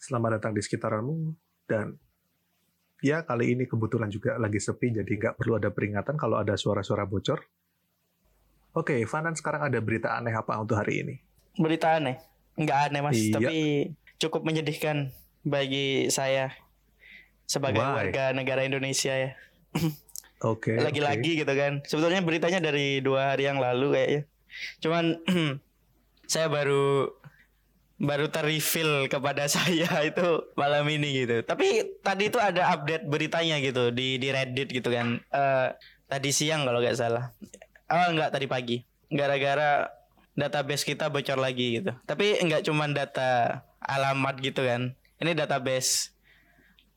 Selamat datang di sekitaranmu dan ya kali ini kebetulan juga lagi sepi jadi nggak perlu ada peringatan kalau ada suara-suara bocor. Oke, Fanan sekarang ada berita aneh apa untuk hari ini? Berita aneh? Nggak aneh mas, Iya. tapi cukup menyedihkan bagi saya sebagai Why? warga negara Indonesia ya. Oke. Lagi-lagi gitu kan. Sebetulnya beritanya dari dua hari yang lalu kayaknya. Cuman saya baru baru terreveal kepada saya itu malam ini gitu. Tapi tadi itu ada update beritanya gitu di di Reddit gitu kan. Eh tadi siang kalau nggak salah. Oh enggak tadi pagi. Gara-gara database kita bocor lagi gitu. Tapi enggak cuman data alamat gitu kan. Ini database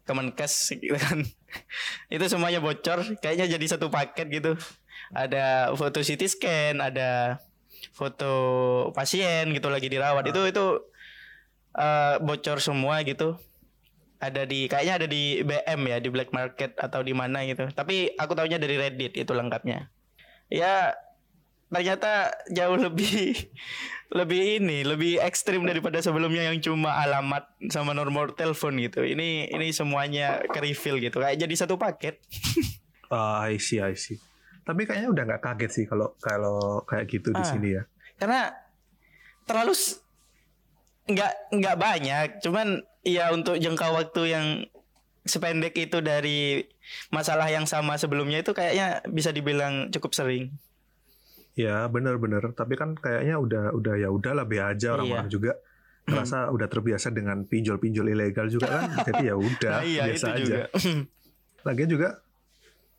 Kemenkes gitu kan. itu semuanya bocor, kayaknya jadi satu paket gitu. Ada foto CT scan, ada foto pasien gitu lagi dirawat. Itu itu eh, bocor semua gitu. Ada di kayaknya ada di BM ya, di black market atau di mana gitu. Tapi aku taunya dari Reddit itu lengkapnya. Ya ternyata jauh lebih lebih ini lebih ekstrim daripada sebelumnya yang cuma alamat sama nomor telepon gitu ini ini semuanya ke refill gitu kayak jadi satu paket Ah, I see, I see. Tapi kayaknya udah nggak kaget sih kalau kalau kayak gitu di Ah. sini ya. karena terlalu nggak nggak banyak cuman ya untuk jangka waktu yang sependek itu dari masalah yang sama sebelumnya itu kayaknya bisa dibilang cukup sering Ya bener-bener. Tapi kan kayaknya udah udah ya udahlah be aja orang-orang Iya. juga merasa udah terbiasa dengan pinjol-pinjol ilegal juga kan. Jadi ya udah Nah, iya biasa itu aja. juga Lagian juga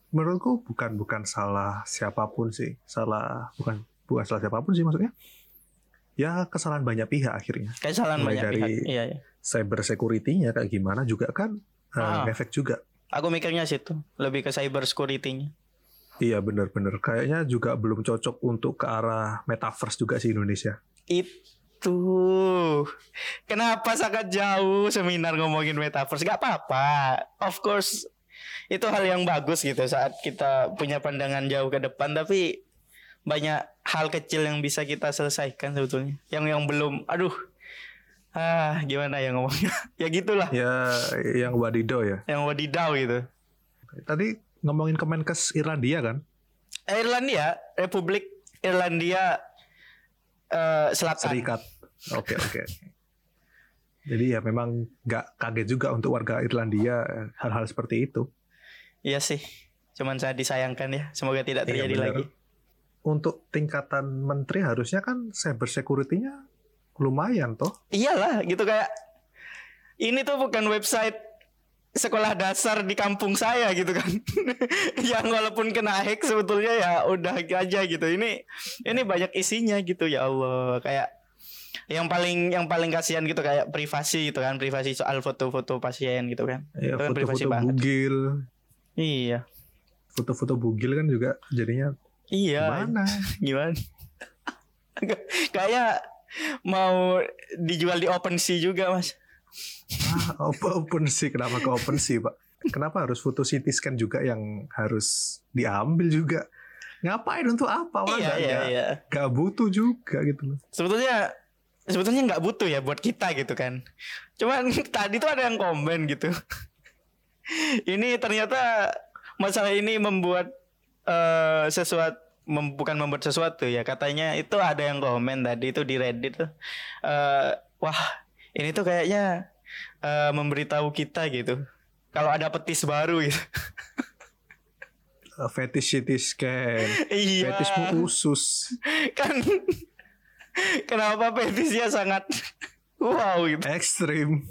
menurutku bukan bukan salah siapa pun sih. Salah bukan bukan salah siapa pun sih maksudnya. Ya kesalahan banyak pihak akhirnya. kesalahan Mulai banyak dari- pihak iya, iya. Cyber security-nya kayak gimana juga kan eh, Ah. ngefek juga. aku mikirnya situ lebih ke cyber security-nya Iya bener-bener. Kayaknya juga belum cocok untuk ke arah metaverse juga sih Indonesia. Itu kenapa sangat jauh seminar ngomongin metaverse? Gak apa-apa. Of course itu hal yang bagus gitu saat kita punya pandangan jauh ke depan. Tapi banyak hal kecil yang bisa kita selesaikan sebetulnya. Yang yang belum, aduh, ah gimana ya ngomongnya? ya gitulah. Ya yang wadidaw ya. Yang wadidaw gitu. Tadi ngomongin Kemenkes Irlandia kan? Irlandia, Republik Irlandia eh, Selatan. Serikat. Oke oke. Jadi ya memang nggak kaget juga untuk warga Irlandia eh, hal-hal seperti itu. Iya sih. Cuman saya disayangkan ya. Semoga tidak Iya, terjadi benar. lagi. Untuk tingkatan menteri harusnya kan cyber security-nya lumayan toh. Iyalah gitu kayak ini tuh bukan website sekolah dasar di kampung saya gitu kan. yang walaupun kena hack sebetulnya ya udah aja gitu. Ini ini banyak isinya gitu ya Allah. Kayak yang paling yang paling kasihan gitu kayak privasi gitu kan, privasi soal foto-foto pasien gitu kan. Ya, Itu kan privasi foto-foto banget. bugil, Iya. foto-foto bugil kan juga jadinya Iya. gimana? Gimana? kayak mau dijual di OpenSea juga, Mas. Ah, apa open sih? Kenapa ke open sih, Pak? Kenapa harus foto CT scan juga yang harus diambil juga? Ngapain untuk apa? Orang iya, nggak- iya, iya. nggak butuh juga gitu loh. sebetulnya sebetulnya nggak butuh ya buat kita gitu kan cuman tadi tuh ada yang komen gitu ini ternyata masalah ini membuat eh, sesuatu mem- bukan membuat sesuatu ya katanya itu ada yang komen tadi itu di Reddit tuh Eh, wah ini tuh kayaknya eh, memberitahu kita gitu kalau ada petis baru gitu Uh, fetish CT scan, iya fetishmu usus. kan kenapa petisnya sangat wow gitu ekstrim.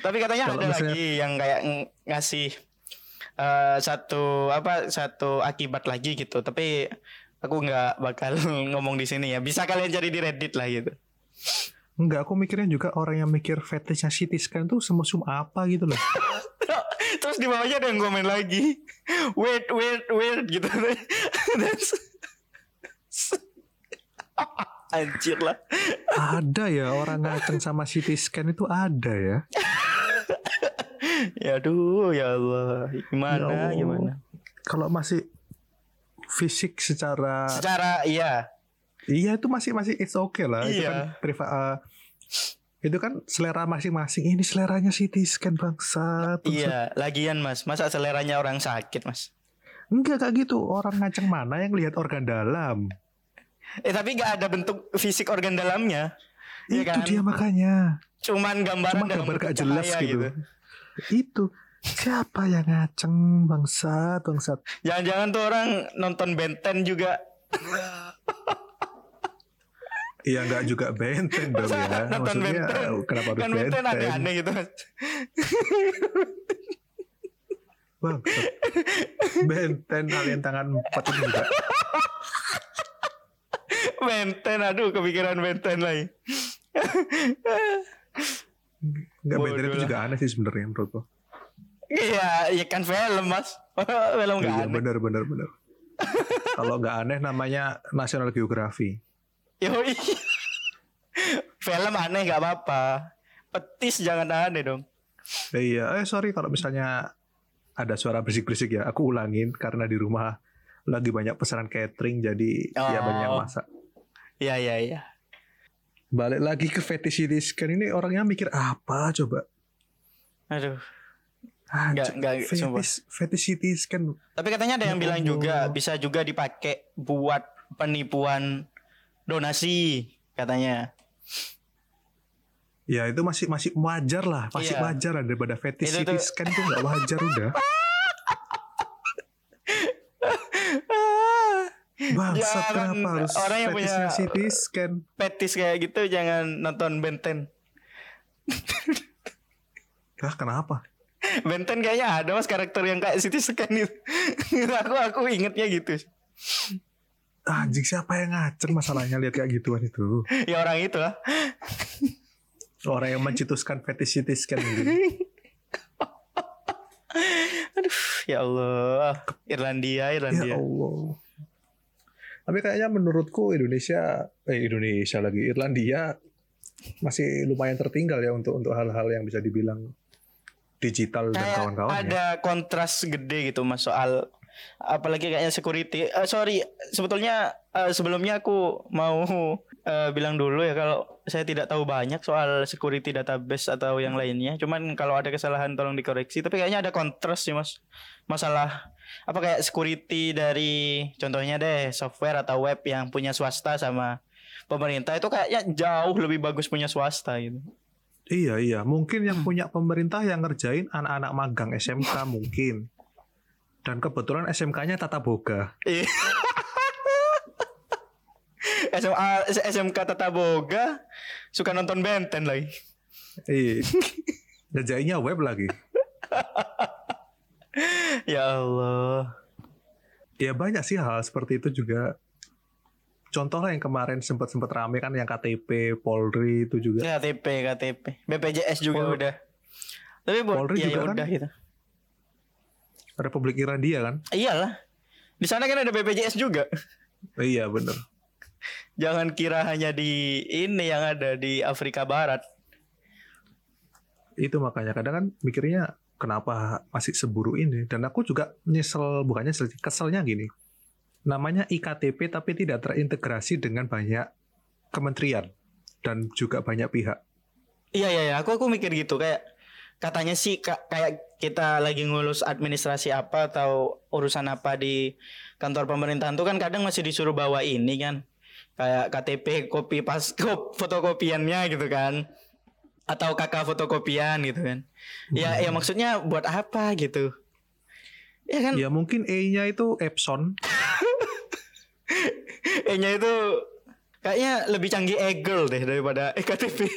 Tapi katanya Kalau ada misalnya- lagi yang kayak ng- ngasih eh, satu apa satu akibat lagi gitu. Tapi aku nggak bakal ngomong di sini ya. Bisa kalian cari di Reddit lah gitu. Enggak, aku mikirnya juga orang yang mikir fetishnya CT scan tuh semacam apa gitu loh. Terus di bawahnya ada yang komen lagi. Weird, weird, weird gitu. That's- Anjir lah. ada ya orang ngaceng sama CT scan itu ada ya. Ya aduh ya Allah. Gimana Ya Allah. gimana? Kalau masih fisik secara Secara iya. iya itu masih masih it's okay lah. Itu Iya. kan priva, uh, Itu kan selera masing-masing. Ini seleranya CT scan bangsa. Iya, lagian mas, masa seleranya orang sakit mas? Enggak kayak gitu. Orang ngaceng mana yang lihat organ dalam? Eh tapi nggak ada bentuk fisik organ dalamnya. Iya itu kan? dia makanya. Cuman gambaran Cuma gambar gak jelas cahaya gitu. Itu siapa yang ngaceng bangsat bangsat. Jangan-jangan tuh orang nonton Benten juga Iya nggak juga benten dong ya. nonton Maksudnya Benten? kenapa harus kan Benten benten? aneh-aneh gitu. Bangsat. Benten alien tangan empat itu juga. Benten, aduh kepikiran Benten lagi. Nggak benten Bodoh itu juga aneh sih sebenarnya menurutku. Iya, ya kan film mas. film nggak Iya aneh. benar benar benar. Kalau nggak aneh namanya National Geography. Yoi. film aneh nggak apa-apa. Petis jangan aneh dong. Eh, iya, eh sorry kalau misalnya ada suara berisik-berisik ya, aku ulangin karena di rumah lagi banyak pesanan catering jadi ya Oh. banyak yang masak. Iya iya iya. Balik lagi ke fetish CT scan ini orangnya mikir apa coba? Aduh. Anjir, Nggak- nggak, sumpah. fetish, fetish CT scan Tapi katanya ada yang Ya bilang juga bisa juga dipakai buat penipuan donasi katanya. Ya itu masih masih wajar lah, masih Iya. wajar lah daripada fetish Itu CT tuh- scan itu nggak wajar udah. Bangsat Jangan, kenapa harus orang yang punya- CT scan? Petis kayak gitu jangan nonton Benten. Lah kenapa? Benten kayaknya ada mas karakter yang kayak City Scan itu. aku aku ingetnya gitu. Anjing siapa yang ngaceng masalahnya lihat kayak gituan itu? Ya orang itu lah. Orang yang mencetuskan fetish CT scan gitu. Aduh, ya Allah. Irlandia, Ya Irlandia. Allah. Tapi kayaknya menurutku Indonesia, eh Indonesia lagi Irlandia masih lumayan tertinggal ya untuk untuk hal-hal yang bisa dibilang digital dan kawan-kawan ya. ada kontras gede gitu mas soal apalagi kayaknya security. Eh, sorry, sebetulnya eh, sebelumnya aku mau eh, bilang dulu ya kalau saya tidak tahu banyak soal security database atau yang lainnya. Cuman kalau ada kesalahan tolong dikoreksi. Tapi kayaknya ada kontras sih mas. Masalah apa kayak security dari contohnya deh software atau web yang punya swasta sama pemerintah itu kayaknya jauh lebih bagus punya swasta gitu. Iya iya, mungkin yang punya pemerintah yang ngerjain anak-anak magang SMK mungkin. Dan kebetulan SMK-nya tata boga. Iya. SMA SMK Tata Boga suka nonton Benten lagi. Iya. Ngerjainnya web lagi. Ya Allah. Ya banyak sih hal seperti itu juga. Contoh lah yang kemarin sempat-sempat rame kan yang KTP, Polri itu juga. KTP KTP. BPJS juga Pol- udah. Tapi Polri ya, juga ya kan? udah gitu. Republik Irlandia kan? Iyalah. Di sana kan ada BPJS juga. Iya bener. Jangan kira hanya di ini yang ada di Afrika Barat. Itu makanya kadang kan mikirnya kenapa masih seburu ini. Dan aku juga nyesel, bukannya nyesel, keselnya gini. Namanya IKTP tapi tidak terintegrasi dengan banyak kementerian dan juga banyak pihak. Iya iya iya, aku aku mikir gitu kayak katanya sih ka- kayak kita lagi ngurus administrasi apa atau urusan apa di kantor pemerintahan tuh kan kadang masih disuruh bawa ini kan kayak KTP kopi pas kop- fotokopiannya gitu kan atau kakak fotokopian gitu kan ya ya maksudnya buat apa gitu ya kan Ya mungkin E-nya itu Epson. E-nya itu kayaknya lebih canggih e-girl deh daripada ektp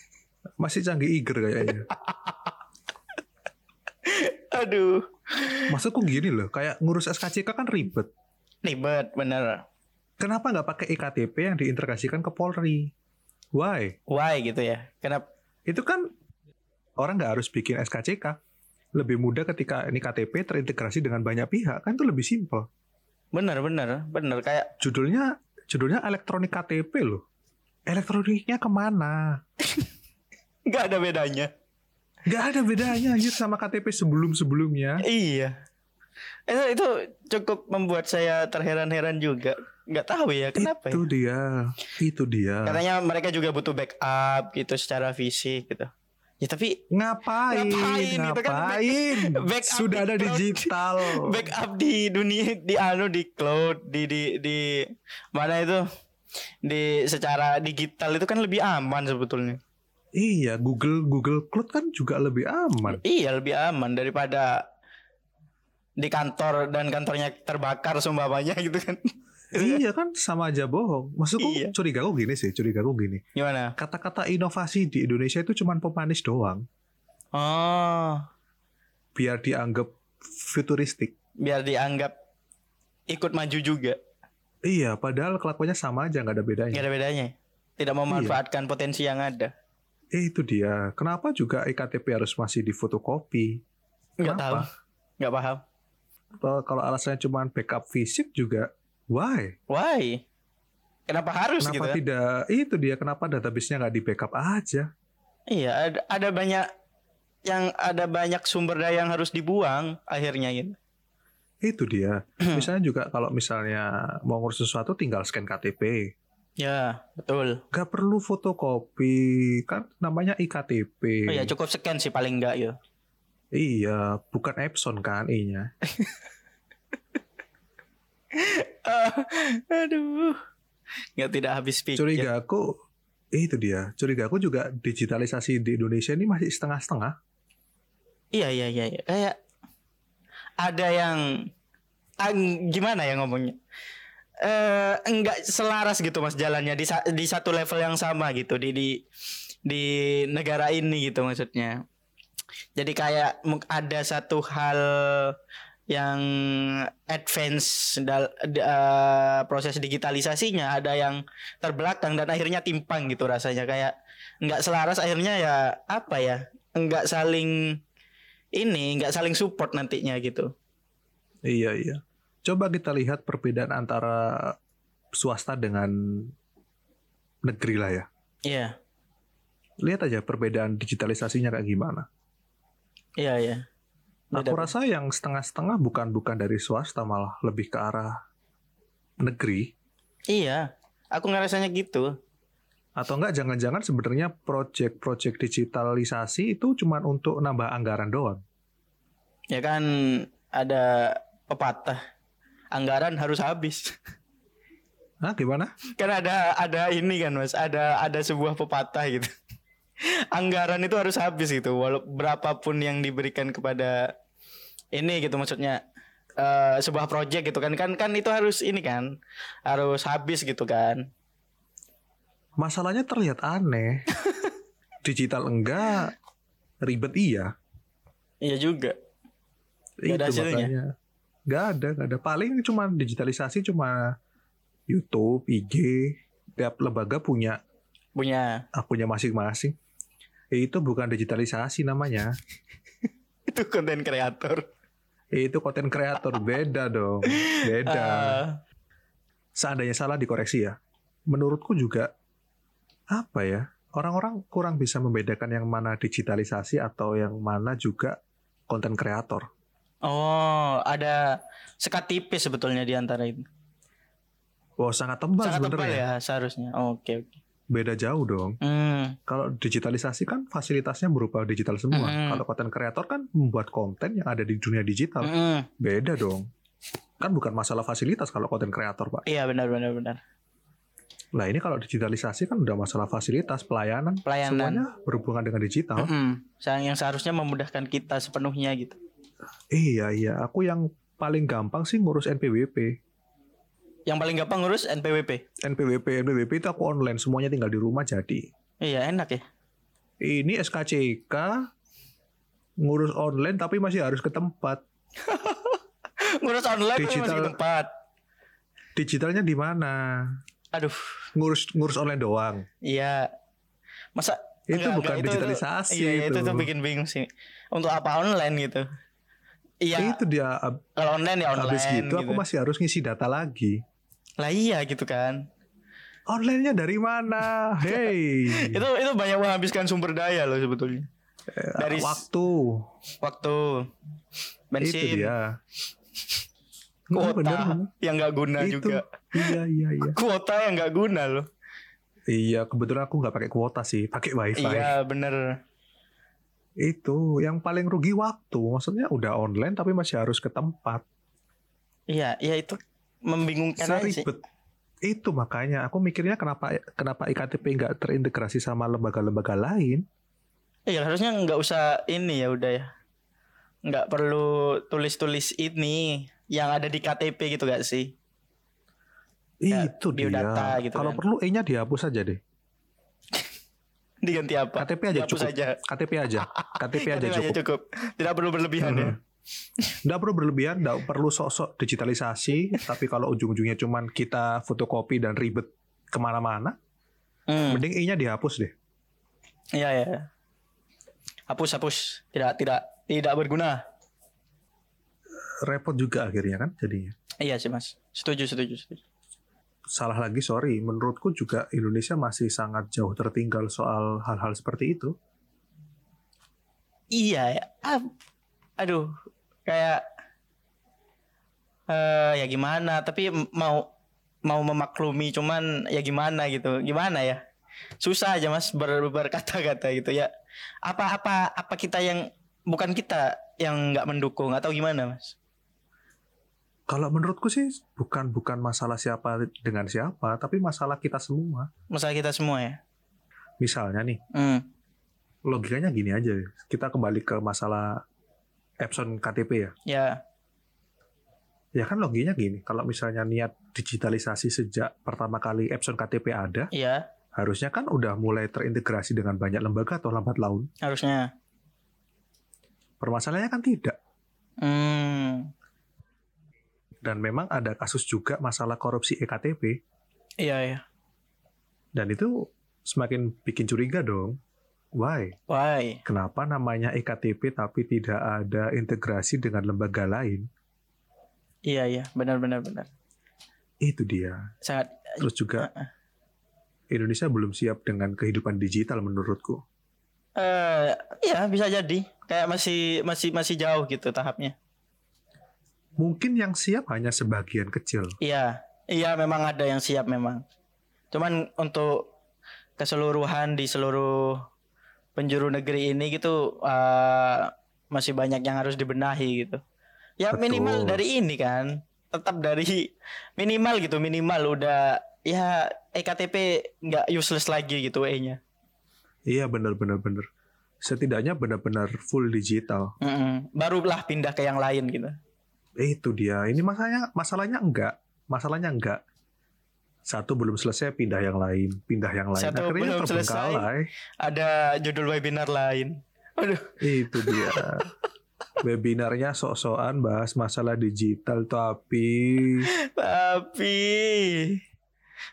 Masih canggih Iger kayaknya. aduh Maksudku gini loh, kayak ngurus SKCK kan ribet. ribet bener Kenapa nggak pakai IKTP yang diintegrasikan ke Polri? Why? why gitu ya kenapa Itu kan orang nggak harus bikin SKCK. Lebih mudah ketika ini KTP terintegrasi dengan banyak pihak, kan itu lebih simpel. Bener bener bener kayak Judulnya judulnya elektronik KTP loh. Elektroniknya ke mana? nggak ada bedanya. Nggak ada bedanya anjir sama KTP sebelum-sebelumnya. Iya. Itu itu cukup membuat saya terheran-heran juga. Nggak tahu ya kenapa itu ya. dia, itu dia. Katanya mereka juga butuh backup gitu secara fisik gitu. Ya tapi Ngapain? Ngapain? Itu kan Ngapain? backup Sudah di ada cloud. digital. backup di dunia di anu di cloud di di di mana itu di secara digital itu kan lebih aman sebetulnya. Iya, Google Google Cloud kan juga lebih aman. Iya lebih aman daripada di kantor dan kantornya terbakar seumpamanya gitu kan. iya kan sama aja bohong. Maksudku Iya. curigaku gini sih, curigaku gini. Gimana? Kata-kata inovasi di Indonesia itu cuma pemanis doang, Oh, biar dianggap futuristik. biar dianggap ikut maju juga. Iya, padahal kelakuannya sama aja, nggak ada bedanya. Nggak ada bedanya. Tidak memanfaatkan potensi yang ada. Eh, itu dia. Kenapa juga iktp harus masih difotokopi? Nggak tahu. Nggak paham. Kalau- Kalau alasannya cuma backup fisik juga, why? Why? Kenapa harus Kenapa gitu? kan? tidak? Itu dia. Kenapa database-nya nggak di backup aja? Iya, ada, ada banyak yang ada banyak sumber daya yang harus dibuang akhirnya gitu. Itu dia. Misalnya juga kalau misalnya mau ngurus sesuatu tinggal scan KTP. Ya, betul. Gak perlu fotokopi. Kan namanya iktp. Oh ya, cukup scan sih paling enggak ya. Iya, bukan Epson kan I-nya. Ah, aduh. Nggak tidak habis pikir. Curiga aku itu dia. Curiga aku juga digitalisasi di Indonesia ini masih setengah-setengah. Iya, iya, iya, iya. Kayak ada yang ah, gimana ya ngomongnya? Eh enggak selaras gitu Mas jalannya di di satu level yang sama gitu di di di negara ini gitu maksudnya. Jadi kayak ada satu hal yang advance dal eh, proses digitalisasinya ada yang terbelakang dan akhirnya timpang gitu rasanya kayak nggak selaras akhirnya ya apa ya nggak saling ini nggak saling support nantinya gitu Iya, iya. Coba kita lihat perbedaan antara swasta dengan negeri lah ya. iya Lihat aja perbedaan digitalisasinya kayak gimana. iya iya Beda- Aku rasa yang setengah-setengah bukan bukan dari swasta malah lebih ke arah negeri. Iya aku ngerasanya gitu. Atau enggak jangan-jangan sebenarnya proyek-proyek digitalisasi itu cuma untuk nambah anggaran doang. ya kan ada pepatah anggaran harus habis. Hah, gimana? kan ada ada ini kan mas ada ada sebuah pepatah gitu. Anggaran itu harus habis gitu walau berapapun yang diberikan kepada ini gitu maksudnya eh, sebuah project gitu kan kan kan itu harus ini kan harus habis gitu kan Masalahnya terlihat aneh. Digital enggak, ribet iya. iya juga Nggak ada Itu hasilnya? makanya. Nggak ada, nggak ada. Paling cuma digitalisasi cuma YouTube, IG, tiap lembaga punya punya akunnya masing-masing. Eh, Itu bukan digitalisasi namanya. itu konten kreator Itu konten kreator beda dong, beda. Eh, Seandainya salah dikoreksi ya. Menurutku juga apa ya? Orang-orang kurang bisa membedakan yang mana digitalisasi atau yang mana juga konten kreator. oh ada sekat tipis sebetulnya di antara itu Wah sangat tebal sangat tebal sebenarnya. ya seharusnya oke oke Beda jauh dong. Hmm, Kalau digitalisasi kan fasilitasnya berupa digital semua. Mm-mm. Kalau konten kreator kan membuat konten yang ada di dunia digital. mm-mm. Beda dong. Kan bukan masalah fasilitas kalau konten kreator, Pak. iya benar benar benar Lah ini kalau digitalisasi kan udah masalah fasilitas, pelayanan, Pelayanan. semuanya berhubungan dengan digital. Mm-mm. Yang yang seharusnya memudahkan kita sepenuhnya gitu Iya, iya. Aku yang paling gampang sih ngurus NPWP. Yang paling gampang ngurus NPWP NPWP, NPWP itu aku online, semuanya tinggal di rumah jadi. iya enak ya Ini SKCK ngurus online tapi masih harus ke tempat. ngurus online tapi masih Digital. di tempat Digitalnya di mana? aduh Ngurus ngurus online doang. iya masa Itu Enggak, bukan enggak, itu- digitalisasi iya, iya, itu itu. tuh bikin bingung sih untuk apa online gitu iya Itu dia kalau online ya online habis gitu, gitu. aku masih harus ngisi data lagi. Lah iya gitu kan Onlinenya dari mana? Hey. itu itu banyak menghabiskan sumber daya loh sebetulnya dari s- waktu. waktu Itu bensin dia. kuota bener, bener. yang nggak guna Itu. juga Iya iya iya. kuota yang nggak guna loh Iya kebetulan aku nggak pakai kuota sih, pakai wifi. iya bener Itu yang paling rugi waktu. Maksudnya udah online tapi masih harus ke tempat. iya iya itu membingungkan aja sih. Itu makanya aku mikirnya kenapa kenapa iktp nggak terintegrasi sama lembaga-lembaga lain. iya harusnya nggak usah ini ya udah ya nggak perlu tulis-tulis ini yang ada di KTP gitu gak sih Ya, itu dia. biodata gitu Kalau kan. perlu e-nya dihapus aja deh. diganti apa KTP aja Dihapus cukup. aja KTP aja. KTP aja KTP cukup. tidak perlu berlebihan ya Nggak perlu berlebihan, nggak perlu sok-sok digitalisasi. tapi kalau ujung-ujungnya cuman kita fotokopi dan ribet ke mana-mana, Hmm. mending e-nya dihapus deh. Iya ya. Hapus hapus. Tidak tidak tidak berguna. Repot juga akhirnya kan jadinya. Iya sih mas. Setuju setuju setuju. Salah lagi, sorry. Menurutku juga Indonesia masih sangat jauh tertinggal soal hal-hal seperti itu. Iya ya. Ah, aduh kayak eh ya gimana. Tapi mau mau memaklumi cuman ya gimana gitu. Gimana ya? Susah aja mas ber, berkata-kata gitu ya. Apa apa apa kita yang bukan kita yang nggak mendukung atau gimana mas? Kalau menurutku sih bukan bukan masalah siapa dengan siapa, tapi masalah kita semua. Masalah kita semua ya. Misalnya nih, Hmm. logikanya gini aja. Kita kembali ke masalah Epson KTP ya. Ya. Ya kan loginya gini, kalau misalnya niat digitalisasi sejak pertama kali Epson KTP ada, Iya. harusnya kan udah mulai terintegrasi dengan banyak lembaga atau lambat laun. Harusnya. Permasalahannya kan tidak. Hmm. Dan memang ada kasus juga masalah korupsi EKTP. Iya ya. Dan itu semakin bikin curiga dong. Why? Why? Kenapa namanya EKTP tapi tidak ada integrasi dengan lembaga lain? Iya iya, benar benar benar. Itu dia. Sangat Terus juga Indonesia belum siap dengan kehidupan digital menurutku. eh iya bisa jadi. Kayak masih masih masih jauh gitu tahapnya. Mungkin yang siap hanya sebagian kecil. Iya. Iya memang ada yang siap memang. Cuman untuk keseluruhan di seluruh penjuru negeri ini gitu eh, masih banyak yang harus dibenahi gitu. Ya Betul. minimal dari ini kan. Tetap dari minimal gitu, minimal udah ya EKTP nggak useless lagi gitu E-nya. Iya benar-benar benar. Setidaknya benar-benar full digital. Mm-mm. Barulah pindah ke yang lain gitu. Itu dia. Ini masalahnya masalahnya enggak. Masalahnya enggak. Satu belum selesai pindah yang lain, pindah yang lain. Satu Akhirnya belum selesai. Ada judul webinar lain. Aduh, Itu dia. Webinarnya sok-sokan bahas masalah digital tapi tapi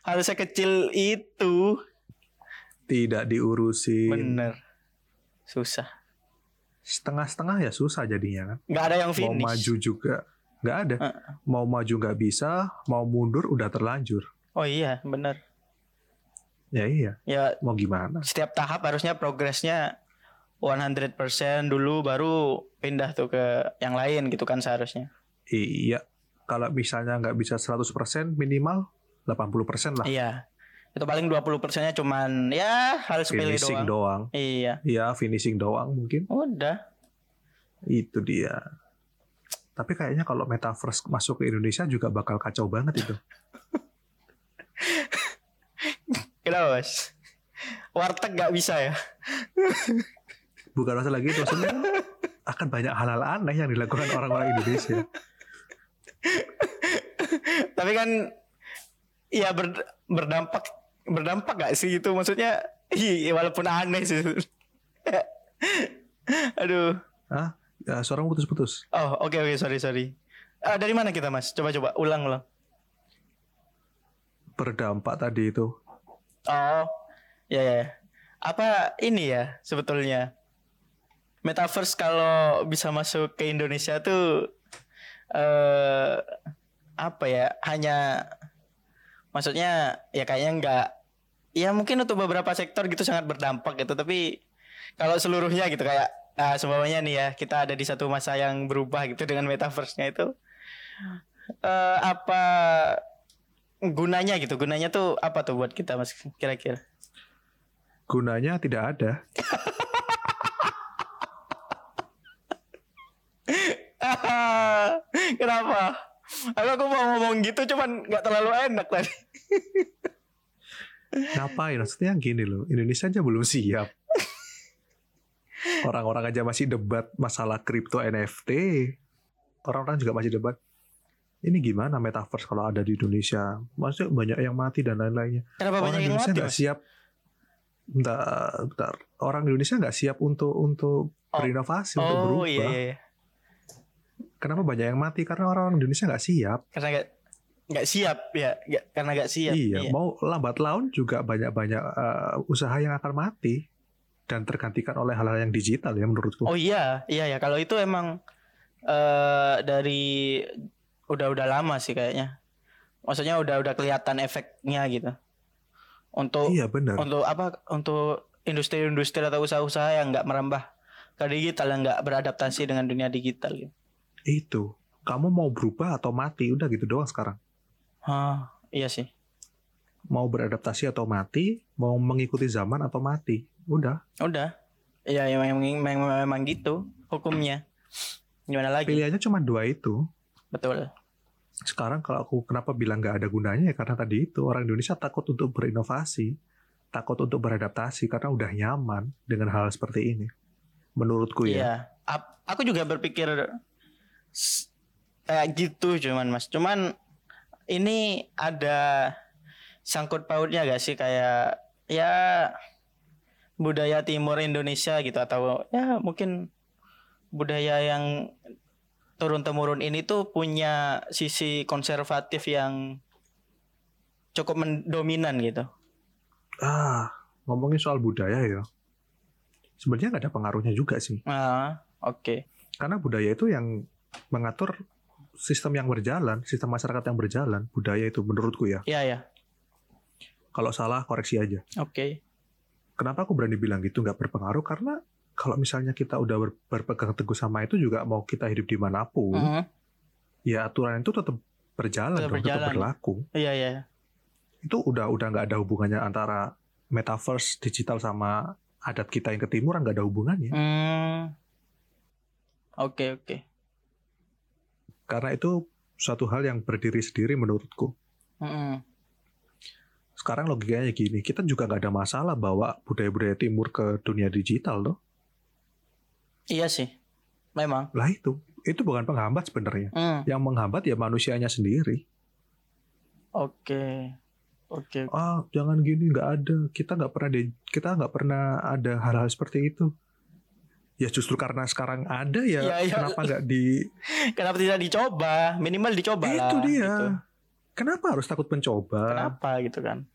harusnya kecil itu. tidak diurusin. Bener. Susah. Setengah-setengah ya susah jadinya kan. Nggak ada yang Mau finish. maju juga nggak ada. Heeh. Mau maju nggak bisa, mau mundur udah terlanjur. Oh iya, bener. Ya iya, Ya mau gimana? setiap tahap harusnya progresnya 100% dulu baru pindah tuh ke yang lain gitu kan seharusnya. Iya, kalau misalnya nggak bisa 100% minimal 80% lah. Iya. Itu paling 20%-nya cuman ya hal sepele Finishing doang. doang. Iya. Iya, finishing doang mungkin. Udah. Itu dia. Tapi kayaknya kalau metaverse masuk ke Indonesia juga bakal kacau banget itu. Kenapa mas? Warteg gak bisa ya? Bukan masalah gitu, maksudnya kan akan banyak hal-hal aneh yang dilakukan orang-orang Indonesia. Tapi kan ya ber- berdampak berdampak gak sih itu maksudnya iya walaupun aneh sih. Aduh. Ah, ya, suara putus-putus. Oh, oke oke sorry sorry. Ah, dari mana kita Mas? Coba coba ulang ulang. Berdampak tadi itu. Oh. Ya ya. ya. Apa ini ya sebetulnya? Metaverse kalau bisa masuk ke Indonesia tuh eh apa ya? Hanya maksudnya ya kayaknya enggak ya mungkin untuk beberapa sektor gitu sangat berdampak gitu tapi kalau seluruhnya gitu kayak ah, seumpamanya nih ya kita ada di satu masa yang berubah gitu dengan metaverse-nya itu eh, apa gunanya gitu? Gunanya tuh apa tuh buat kita Mas kira-kira? Gunanya tidak ada. Kenapa? Aku, aku mau ngomong gitu cuman nggak terlalu enak tadi. Ngapain? Maksudnya gini loh, Indonesia aja belum siap. Orang-orang aja masih debat masalah kripto NFT. Orang-orang juga masih debat. Ini gimana metaverse kalau ada di Indonesia? Maksudnya banyak yang mati dan lain-lainnya. Kenapa Orang banyak yang Indonesia mati? Mas? siap. Bentar, bentar. Orang Indonesia nggak siap untuk untuk Oh. berinovasi, untuk Oh berubah. iya, iya, iya. Kenapa banyak yang mati? Karena orang Indonesia nggak siap. Karena nggak nggak siap ya, nggak- karena nggak siap. Iya, mau lambat laun juga banyak-banyak eh, usaha yang akan mati dan tergantikan oleh hal-hal yang digital ya menurutku. Oh iya, iya ya. Kalau itu emang eh dari udah-udah lama sih kayaknya. Maksudnya udah udah kelihatan efeknya gitu. Untuk iya benar. untuk apa? Untuk industri-industri atau usaha-usaha yang nggak merambah ke digital yang nggak beradaptasi dengan dunia digital gitu. Itu. Kamu mau berubah atau mati, udah gitu doang sekarang. Hah, iya sih. Mau beradaptasi atau mati, mau mengikuti zaman atau mati. Udah. Udah. Iya, ya, memang, memang, memang gitu hukumnya. Gimana lagi? Pilihannya cuma dua itu. Betul. Sekarang kalau aku kenapa bilang nggak ada gunanya ya karena tadi itu orang Indonesia takut untuk berinovasi, takut untuk beradaptasi karena udah nyaman dengan hal seperti ini. Menurutku ya. Iya. Aku juga berpikir kayak gitu cuman Mas. Cuman ini ada sangkut pautnya gak sih kayak ya budaya timur Indonesia gitu atau ya mungkin budaya yang turun temurun ini tuh punya sisi konservatif yang cukup mendominan gitu. Ah, ngomongin soal budaya ya. Sebenarnya nggak ada pengaruhnya juga sih. Ah, oke. Karena budaya itu yang mengatur sistem yang berjalan, sistem masyarakat yang berjalan, budaya itu menurutku ya. Iya ya. Kalau salah koreksi aja. Oke. Kenapa aku berani bilang gitu nggak berpengaruh? Karena kalau misalnya kita udah ber- berpegang teguh sama itu juga mau kita hidup di mana pun, Mhm. ya aturan itu tetap berjalan, Tetap dong, tetap berjalan. berlaku. Iya iya. Itu udah udah nggak ada hubungannya antara metaverse digital sama adat kita yang ke timur nggak ada hubungannya. Hmm. Oke oke. Karena itu suatu hal yang berdiri sendiri menurutku. Mm-mm. Sekarang logikanya gini, kita juga nggak ada masalah bawa budaya-budaya timur ke dunia digital loh. Iya sih. Memang. Lah itu, itu bukan penghambat sebenarnya. Hmm. Yang menghambat ya manusianya sendiri. Oke. Oke. Ah, jangan gini, nggak ada. Kita nggak pernah di, kita nggak pernah ada hal-hal seperti itu. Ya justru karena sekarang ada ya, Ya, ya. kenapa nggak di? Kenapa tidak dicoba? Minimal dicoba lah. itu dia. gitu. Kenapa harus takut mencoba? Kenapa gitu kan?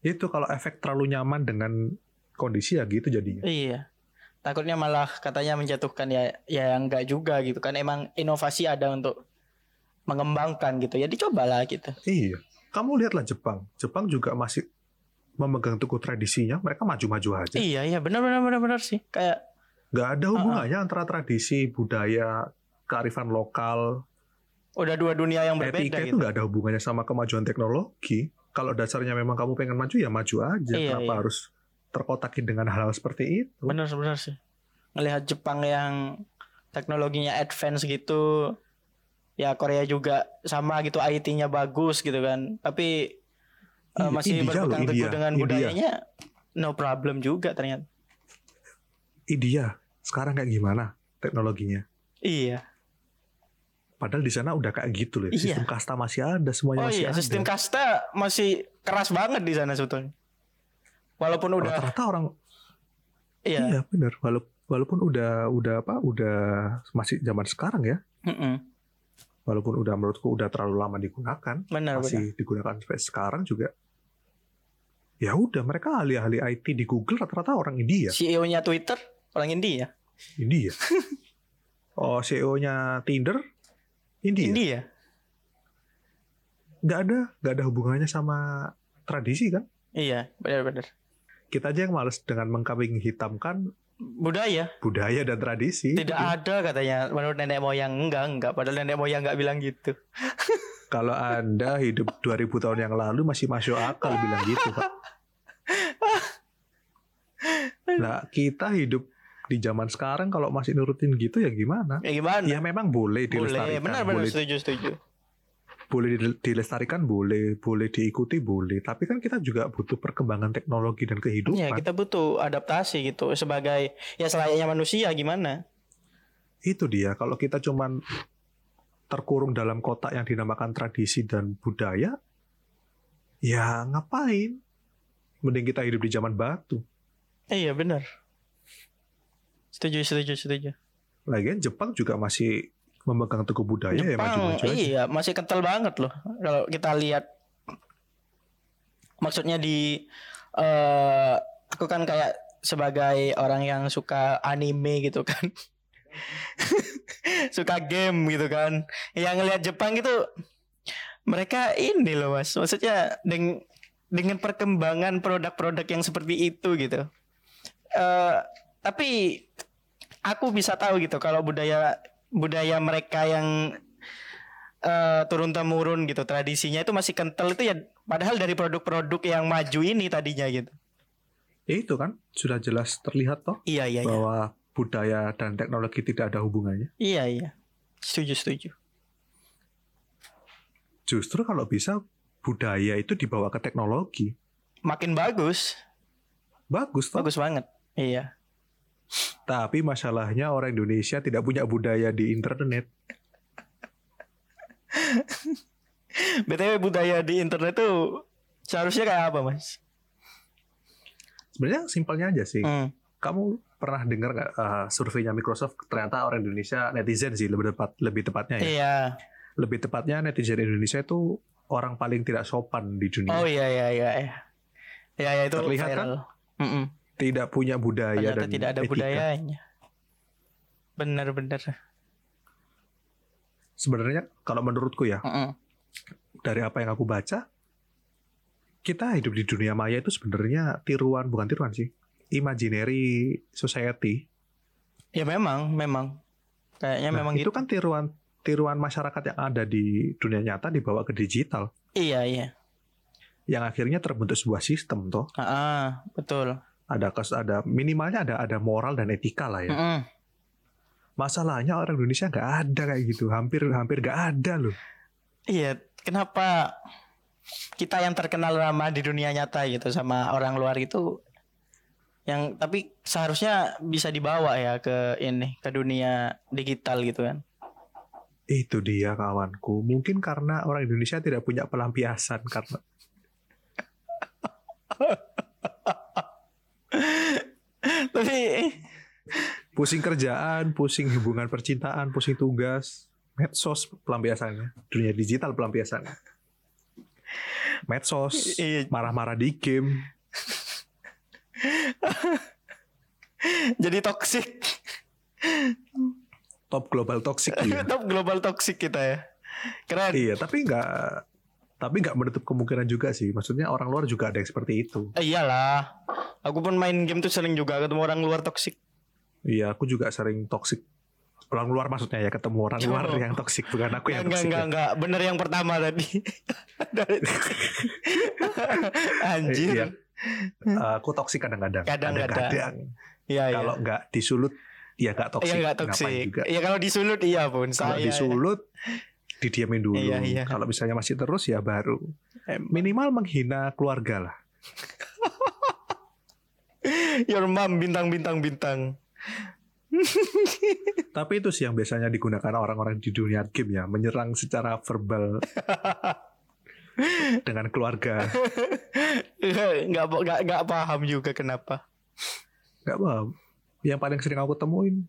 Itu kalau efek terlalu nyaman dengan kondisi ya gitu jadinya. Iya. Takutnya malah katanya menjatuhkan ya ya enggak juga gitu kan. Emang inovasi ada untuk mengembangkan gitu. Ya dicobalah gitu. Iya. Kamu lihatlah Jepang. Jepang juga masih memegang teguh tradisinya. Mereka maju-maju aja. Iya iya benar benar benar benar sih. Kayak Nggak ada hubungannya antara tradisi, budaya, kearifan lokal, udah dua dunia yang berbeda etika itu gitu. nggak ada hubungannya sama kemajuan teknologi. Kalau dasarnya memang kamu pengen maju ya maju aja. Iya, Kenapa iya. harus terkotakin dengan hal-hal seperti itu? Benar benar sih. Ngelihat Jepang yang teknologinya advance gitu. Ya Korea juga sama gitu IT-nya bagus gitu kan. Tapi eh, Iya, masih India berpegang teguh dengan India. budayanya no problem juga ternyata. India sekarang kayak gimana teknologinya? Iya. Padahal di sana udah kayak gitu loh. Iya. Sistem kasta masih ada, semuanya Oh masih iya, ada. sistem kasta masih keras banget di sana sebetulnya. Walaupun udah Rata-rata orang iya. iya benar. Walaupun walaupun udah udah apa? Udah masih zaman sekarang ya. Mm-mm. Walaupun udah menurutku udah terlalu lama digunakan, Benar benar. masih digunakan sampai sekarang juga. Ya udah mereka ahli-ahli IT di Google rata-rata orang India. CEO-nya Twitter orang India. India. oh, CEO-nya Tinder India. India. Nggak ada, nggak ada hubungannya sama tradisi kan? Iya, benar-benar. Kita aja yang males dengan mengkambing hitamkan budaya. budaya dan tradisi. tidak ada katanya. Menurut nenek moyang enggak enggak. Padahal nenek moyang enggak bilang gitu. Kalau Anda hidup 2000 tahun yang lalu masih masuk akal bilang gitu, Pak. Nah, kita hidup di zaman sekarang kalau masih nurutin gitu ya gimana? ya gimana? Ya memang boleh boleh dilestarikan, benar benar. boleh, setuju setuju boleh dil- dilestarikan boleh, boleh diikuti boleh. Tapi kan kita juga butuh perkembangan teknologi dan kehidupan. ya kita butuh adaptasi gitu sebagai ya selayaknya manusia gimana Itu dia. Kalau kita cuman terkurung dalam kotak yang dinamakan tradisi dan budaya, ya ngapain? Mending kita hidup di zaman batu. iya benar setuju setuju setuju Lagian Jepang juga masih memegang teguh budaya ya Jepang. maju-maju aja. iya masih kental banget loh. Kalau kita lihat maksudnya di eh aku kan kayak sebagai orang yang suka anime gitu kan. Suka game gitu kan. Yang ngelihat Jepang gitu mereka ini loh mas. Maksudnya deng dengan perkembangan produk-produk yang seperti itu gitu. Eh tapi aku bisa tahu gitu kalau budaya budaya mereka yang eh, turun temurun gitu. Tradisinya itu masih kental itu ya padahal dari produk-produk yang maju ini tadinya gitu. Ya itu kan sudah jelas terlihat toh iya iya iya. bahwa budaya dan teknologi tidak ada hubungannya. iya iya. Setuju setuju. Justru kalau bisa budaya itu dibawa ke teknologi. makin bagus. Bagus toh. bagus banget. Iya Tapi masalahnya orang Indonesia tidak punya budaya di internet. btw budaya di internet tuh seharusnya kayak apa mas Sebenarnya simpelnya aja sih. Hmm. Kamu pernah dengar nggak uh, surveinya Microsoft ternyata orang Indonesia netizen sih lebih tepat lebih tepatnya ya. iya Lebih tepatnya netizen Indonesia itu orang paling tidak sopan di dunia. oh iya iya iya ya, ya itu Terlihat kan? viral. Mm-mm. Tidak punya budaya ternyata dan tidak ada etika. budayanya. Benar-benar Sebenarnya kalau menurutku ya Mm-mm. dari apa yang aku baca kita hidup di dunia maya itu sebenarnya tiruan bukan tiruan sih imaginary society. Ya memang memang. Kayaknya Nah, memang itu gitu. kan tiruan tiruan masyarakat yang ada di dunia nyata dibawa ke digital. Iya iya. Yang akhirnya terbentuk sebuah sistem toh. Ah, ah, betul ada kes ada minimalnya ada ada moral dan etika lah ya. Mm-mm. masalahnya orang Indonesia nggak ada kayak gitu. Hampir hampir nggak ada loh. Iya kenapa kita yang terkenal ramah di dunia nyata gitu sama orang luar itu yang tapi seharusnya bisa dibawa ya ke ini ke dunia digital gitu kan? Itu dia kawanku. Mungkin karena orang Indonesia tidak punya pelampiasan karena tapi pusing kerjaan pusing hubungan percintaan pusing tugas. Medsos pelampiasannya. Dunia digital pelampiasannya. Medsos Iya. marah-marah di game. Jadi toxic. Top global toxic dia. top global toxic kita ya. Keren. Iya tapi nggak tapi nggak menutup kemungkinan juga sih. Maksudnya orang luar juga ada yang seperti itu. Eh, iyalah aku pun main game tuh sering juga ketemu orang luar toxic iya aku juga sering toxic orang luar maksudnya ya ketemu orang luar Oh. yang toxic bukan aku yang enggak toxic enggak ya. enggak bener yang pertama tadi Dari- anjir Iya. Eh, aku toxic kadang-kadang Kadang-kadang. Iya iya. kalau nggak disulut ya nggak toxic Iya nggak Ngapain toksik. juga Iya kalau disulut iya pun kalau saya. disulut didiamin dulu Iya, iya. kalau misalnya masih terus ya baru Em, minimal menghina keluarga lah Your mom bintang bintang. Bintang. tapi itu sih yang biasanya digunakan orang-orang di dunia game ya menyerang secara verbal. Dengan keluarga. Nggak nggak nggak paham juga kenapa. nggak paham. Yang paling sering aku temuin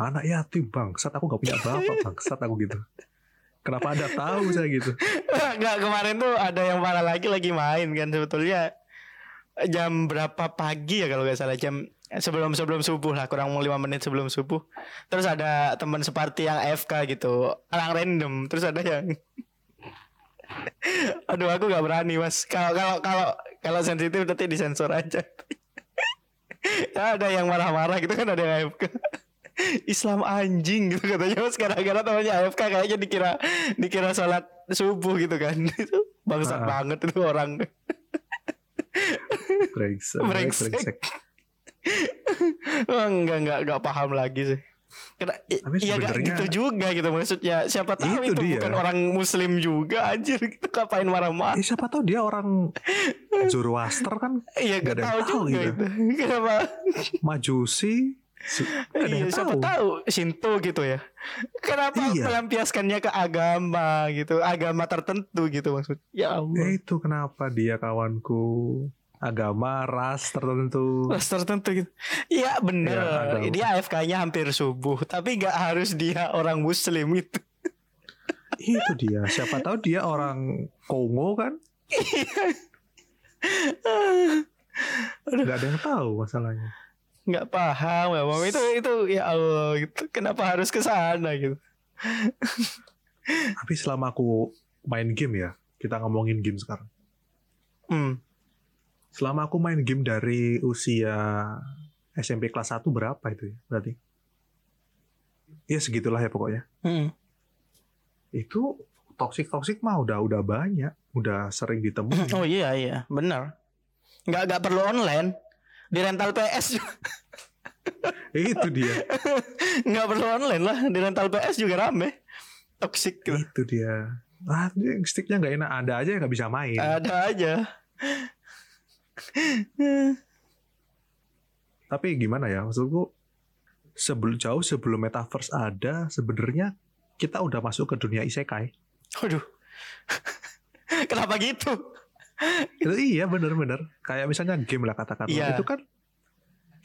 anak yatim bangsat aku nggak punya bapak bangsat aku gitu. Kenapa anda tahu? saya gitu. Nggak kemarin tuh ada yang parah lagi lagi main kan sebetulnya jam berapa pagi ya kalau nggak salah jam sebelum sebelum subuh lah kurang lima menit sebelum subuh. Terus ada teman separty yang AFK gitu orang random terus ada yang aduh aku nggak berani mas. Kalau kalau kalau kalau sensitif nanti disensor aja. Ya, ada yang marah-marah gitu kan ada yang AFK. Islam anjing gitu katanya mas. Gara-gara temannya AFK kayaknya dikira dikira sholat subuh gitu kan. Itu bangsat Ah. banget itu orang Brengsek, Brengsek. brengsek. oh, enggak enggak enggak paham lagi sih Kena, Tapi iya enggak sebenarnya- gitu juga gitu maksudnya siapa tahu Itu itu, dia. bukan orang muslim juga anjir gitu ngapain marah-marah Eh, siapa tahu dia orang Zoroaster kan iya enggak ada tahu juga gitu. itu kenapa Majusi iya yang siapa tahu. tahu Shinto gitu ya kenapa Iya. melampiaskannya ke agama gitu agama tertentu gitu maksud ya Allah Eh, itu kenapa dia kawanku agama ras tertentu Ras tertentu gitu. Iya bener. Ya, dia AFK-nya hampir subuh, tapi nggak harus dia orang Muslim gitu. itu dia siapa tahu dia orang Kongo kan nggak ada yang tahu masalahnya Nggak paham ya, Bang. Itu itu ya Allah gitu. Kenapa harus ke sana gitu? tapi selama aku main game ya kita ngomongin game sekarang Hmm. selama aku main game dari usia SMP kelas 1 berapa itu ya berarti ya segitulah ya pokoknya Hmm. itu toxic toxic mah udah udah banyak udah sering ditemuin Oh iya iya, benar. Nggak nggak perlu online. Di rental PS juga. itu dia nggak perlu online lah. Di rental PS juga rame. Toxic gitu. itu dia ah sticknya nggak enak ada aja yang nggak bisa main Ada aja. tapi gimana ya maksudku sebelum jauh sebelum metaverse ada sebenarnya kita udah masuk ke dunia isekai Waduh. Kenapa gitu? Itu iya bener-bener kayak misalnya game lah katakan Iya. itu kan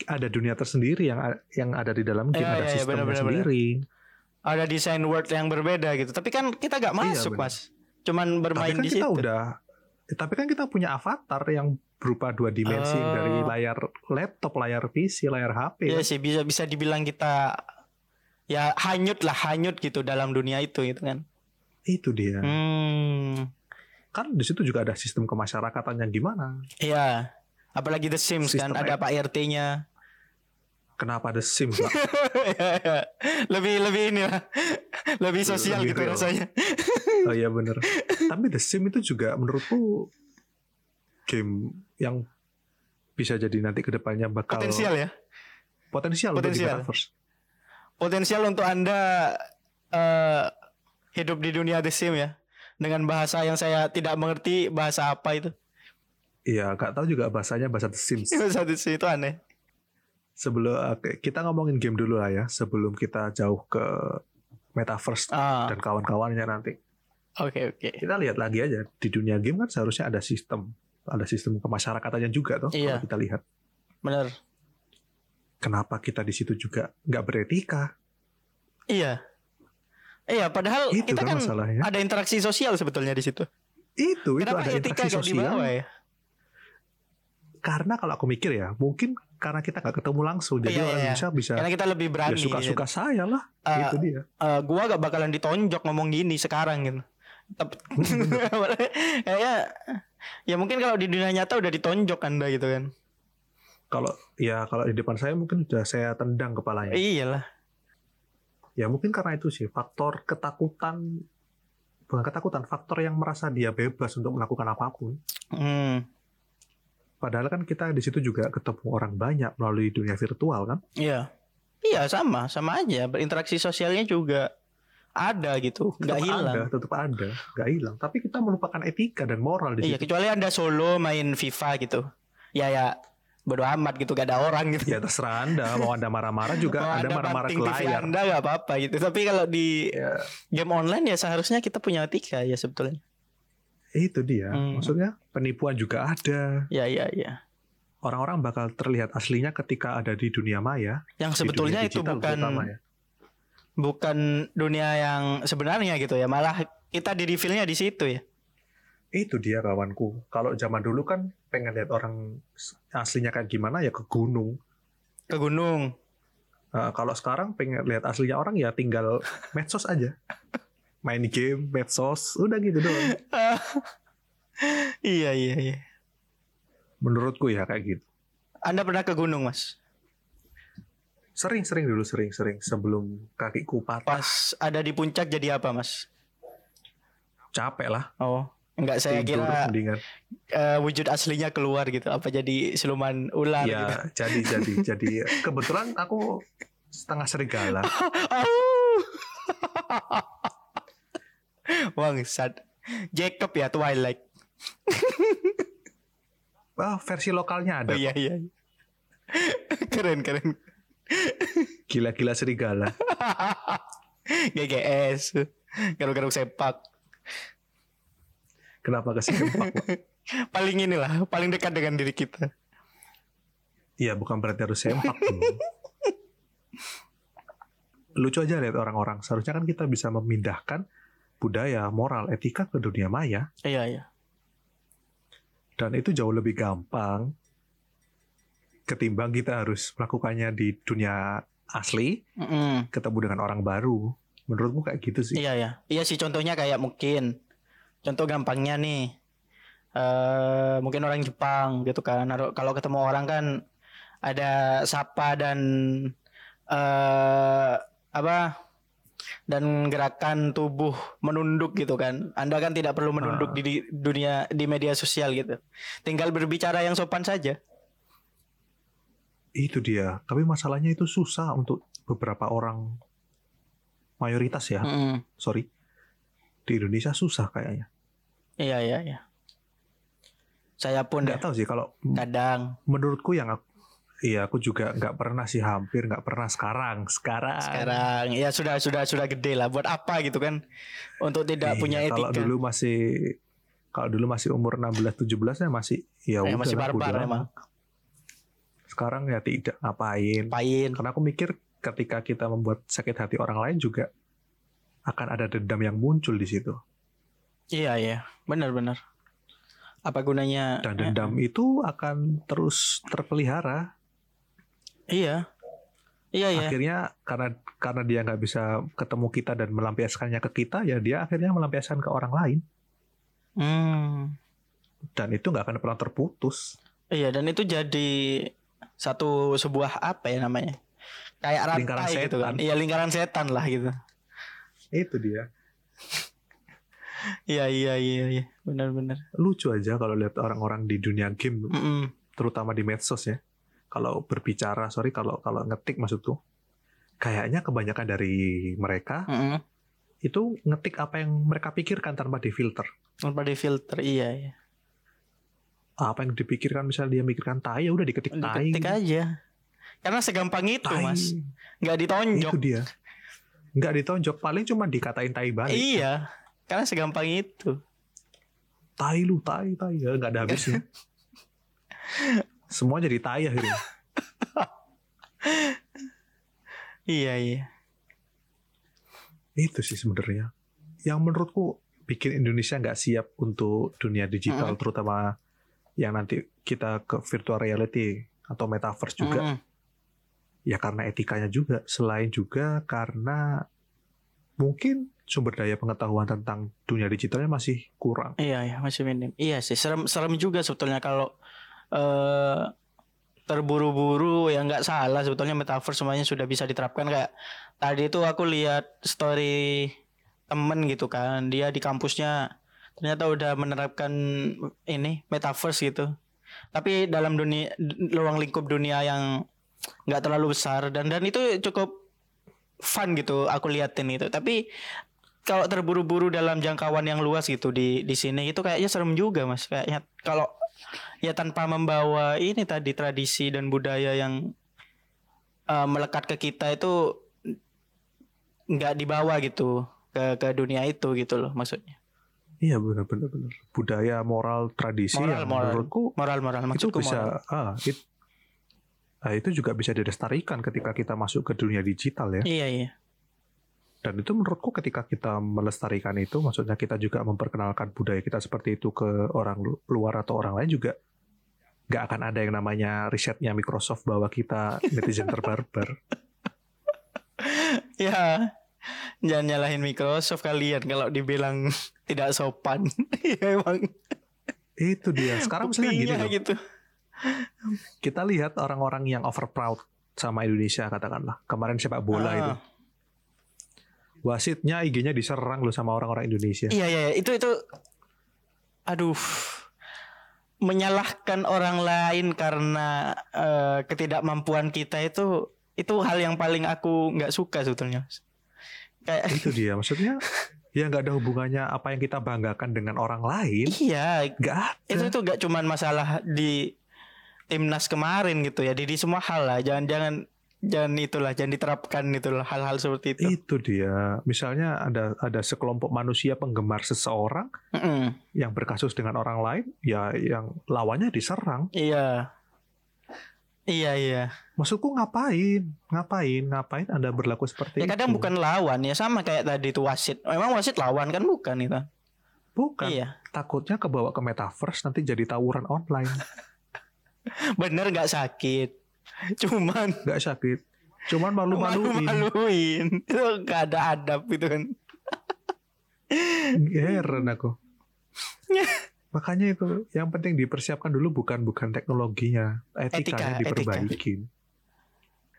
ada dunia tersendiri yang yang ada di dalam game Iya, ada iya, iya, sistemnya bener-bener, sendiri Ada desain world yang berbeda gitu. Tapi kan kita nggak masuk, bener. Mas. Cuman tapi bermain kan di kita situ. udah tapi kan kita punya avatar yang berupa dua dimensi Oh. dari layar laptop layar PC layar HP Iya kan? sih bisa bisa dibilang kita ya hanyut lah hanyut gitu dalam dunia itu gitu kan. itu dia Hmm. Kan di situ juga ada sistem kemasyarakatannya gimana Iya. Apalagi The Sims kan Sistem ada app. Pak RT-nya. kenapa ada Sims Pak? lebih lebih ini lah. Lebih sosial Lebih gitu real. rasanya. oh iya bener tapi The Sims itu juga menurutku game yang bisa jadi nanti ke depannya bakal Potensial ya. potensial, Potensial. Potensial untuk Anda eh hidup di dunia The Sims ya. Dengan bahasa yang saya tidak mengerti bahasa apa itu. Iya, gak tahu juga bahasanya bahasa The Sims. Bahasa The Sims itu aneh. Sebelum oke, kita ngomongin game dulu lah ya, sebelum kita jauh ke metaverse Ah, dan kawan-kawannya nanti. oke oke. Kita lihat lagi aja di dunia game kan seharusnya ada sistem, ada sistem kemasyarakatannya juga tuh. Iya. Kalau kita lihat, Bener. kenapa kita di situ juga nggak beretika? Iya. Iya, padahal Itu kita kan kan masalahnya. ada interaksi sosial sebetulnya di situ. Itu itu Kenapa ada etika interaksi sosial. dibawa ya? Karena kalau aku mikir ya, mungkin karena kita nggak ketemu langsung, jadi Iya, orang iya, iya. Indonesia bisa Karena kita lebih ya berani. suka-suka saya lah. Eh, itu dia. eh, gua gak bakalan ditonjok ngomong gini sekarang gitu. Tapi kayaknya ya mungkin kalau di dunia nyata udah ditonjok Anda gitu kan. Kalau ya kalau di depan saya mungkin sudah saya tendang kepalanya. Iyalah. Ya mungkin karena itu sih faktor ketakutan bukan ketakutan, faktor yang merasa dia bebas untuk melakukan apa pun. Hmm. Padahal kan kita di situ juga ketemu orang banyak melalui dunia virtual kan. Iya. Iya sama, sama aja. Berinteraksi sosialnya juga ada gitu, nggak hilang. Ada, tetap ada, nggak hilang. Tapi kita melupakan etika dan moral di Iya, situ. kecuali Anda solo main FIFA gitu. Ya ya bodo amat gitu gak ada orang gitu. Ya terserah Anda, mau Anda marah-marah juga Mau Anda marah-marah ke layar. Anda gak apa-apa gitu. Tapi kalau di Ya, game online ya seharusnya kita punya etika ya sebetulnya. itu dia. Hmm. Maksudnya penipuan juga ada. Ya ya ya. Orang-orang bakal terlihat aslinya ketika ada di dunia maya. Yang sebetulnya itu bukan ya. bukan dunia yang sebenarnya gitu ya. Malah kita di reveal-nya di situ ya. Itu dia kawanku. Kalau zaman dulu kan pengen lihat orang aslinya kayak gimana ya ke gunung. Ke gunung. Nah, kalau sekarang pengen lihat aslinya orang ya tinggal medsos aja. Main game, medsos, udah gitu doang. iya iya iya. Menurutku ya kayak gitu. Anda pernah ke gunung, Mas? Sering-sering dulu, sering-sering sebelum kakiku patah. Pas ada di puncak jadi apa, Mas? Capek lah. Oh, enggak saya Tidur kira mendingan. eh, wujud aslinya keluar gitu. Apa jadi siluman ular gitu. Ya, jadi jadi jadi kebetulan aku setengah serigala. Bangsat. Jacob ya Twilight. Wah, versi lokalnya ada. Oh iya iya. keren keren. Gila-gila serigala. GGS. Garuk-garuk sepak. Kenapa kasih? Pak? Paling inilah, paling dekat dengan diri kita. Iya, bukan berarti harus sempak dong. Lucu aja lihat orang-orang. Seharusnya kan kita bisa memindahkan budaya, moral, etika ke dunia maya. Iya iya. Dan itu jauh lebih gampang ketimbang kita harus melakukannya di dunia asli, Mm-mm. ketemu dengan orang baru. Menurutmu kayak gitu sih? Iya ya. Iya sih contohnya kayak mungkin contoh gampangnya nih. eh mungkin orang Jepang gitu kan. Kalau ketemu orang kan ada sapa dan eh apa? dan gerakan tubuh menunduk gitu kan. Anda kan tidak perlu menunduk Ah. di, dunia di media sosial gitu. Tinggal berbicara yang sopan saja. Itu dia. Tapi masalahnya itu susah untuk beberapa orang mayoritas ya. Mm-mm. Sorry. Di Indonesia susah kayaknya. Iya iya iya. Saya pun Nggak tahu sih kalau kadang menurutku yang aku, iya aku juga nggak pernah sih hampir nggak pernah sekarang sekarang. Sekarang ya sudah sudah sudah gede lah. Buat apa gitu kan? Untuk tidak Iya, punya kalau etika. dulu masih kalau dulu masih umur 16 17 ya masih ya Ya, udah masih barbar emang. sekarang ya tidak ngapain? Pain karena aku mikir ketika kita membuat sakit hati orang lain juga akan ada dendam yang muncul di situ iya iya. Benar benar. Apa gunanya dan dendam itu akan terus terpelihara. Iya. Iya iya. Akhirnya karena karena dia nggak bisa ketemu kita dan melampiaskannya ke kita ya dia akhirnya melampiaskan ke orang lain. Hmm. dan itu nggak akan pernah terputus. Iya dan itu jadi satu sebuah apa ya namanya? Kayak Lingkaran rantai gitu kan. setan. iya lingkaran setan lah gitu. Itu dia iya iya iya iya. Benar benar. Lucu aja kalau lihat orang-orang di dunia game Mm-mm. terutama di medsos ya. Kalau berbicara sorry kalau kalau ngetik maksudku kayaknya kebanyakan dari mereka Mm-mm. itu ngetik apa yang mereka pikirkan tanpa difilter. Tanpa di filter iya iya. Apa yang dipikirkan misalnya dia mikirkan tai ya udah diketik tai. diketik aja. Karena segampang itu Tai. mas. Nggak ditonjok. Itu dia. Nggak ditonjok paling cuma dikatain tai balik. Iya, karena segampang itu. tai lu tai tai ya nggak ada habisnya semua jadi tai akhirnya Iya iya. itu sih sebenarnya yang menurutku bikin Indonesia nggak siap untuk dunia digital Mm-mm. terutama yang nanti kita ke virtual reality atau metaverse juga Mm-mm. ya karena etikanya juga selain juga karena mungkin sumber daya pengetahuan tentang dunia digitalnya masih kurang. Iya iya masih minim. Iya sih serem serem juga sebetulnya kalau eh terburu-buru ya nggak salah sebetulnya metaverse semuanya sudah bisa diterapkan. Kayak tadi itu aku lihat story temen gitu kan dia di kampusnya ternyata udah menerapkan ini metaverse gitu. Tapi dalam dunia ruang lingkup dunia yang nggak terlalu besar dan dan itu cukup fun gitu aku liatin itu. Tapi kalau terburu-buru dalam jangkauan yang luas gitu di di sini itu kayaknya serem juga mas. Kayaknya kalau ya tanpa membawa ini tadi tradisi dan budaya yang eh, melekat ke kita itu nggak dibawa gitu ke ke dunia itu gitu loh maksudnya. Iya benar-benar benar budaya moral tradisi Moral, yang moral. menurutku moral moral. itu bisa moral. ah it- ah, itu juga bisa dilestarikan ketika kita masuk ke dunia digital ya. Iya iya dan itu menurutku ketika kita melestarikan itu maksudnya kita juga memperkenalkan budaya kita seperti itu ke orang lu- luar atau orang lain juga nggak akan ada yang namanya risetnya Microsoft bahwa kita netizen terbarbar ya jangan nyalahin Microsoft kalian kalau dibilang tidak sopan Iya emang itu dia sekarang misalnya gini loh gitu Kita lihat orang-orang yang over proud sama Indonesia katakanlah. Kemarin sepak bola Ah. itu. Wasitnya IG-nya diserang loh sama orang-orang Indonesia. Iya iya itu itu aduh menyalahkan orang lain karena eh, ketidakmampuan kita itu itu hal yang paling aku nggak suka sebetulnya. Kayak Itu dia maksudnya ya nggak ada hubungannya apa yang kita banggakan dengan orang lain. iya Nggak ada. itu tuh gak cuman masalah di timnas kemarin gitu ya di, di semua hal lah jangan jangan itulah jangan diterapkan itulah hal-hal seperti itu Itu dia. Misalnya ada ada sekelompok manusia penggemar seseorang Mm-mm. yang berkasus dengan orang lain, ya yang lawannya diserang. iya iya iya Maksudku ngapain? Ngapain? Ngapain Anda berlaku seperti ya kadang itu? bukan lawan ya sama kayak tadi itu wasit memang wasit lawan kan bukan itu Bukan. iya Takutnya kebawa ke metaverse nanti jadi tawuran online. bener nggak sakit cuman Nggak sakit. Cuman malu-maluin. malu-maluin itu nggak ada adab itu kan Heran aku. Makanya itu yang penting dipersiapkan dulu bukan bukan teknologinya, etikanya Etika, diperbaikin.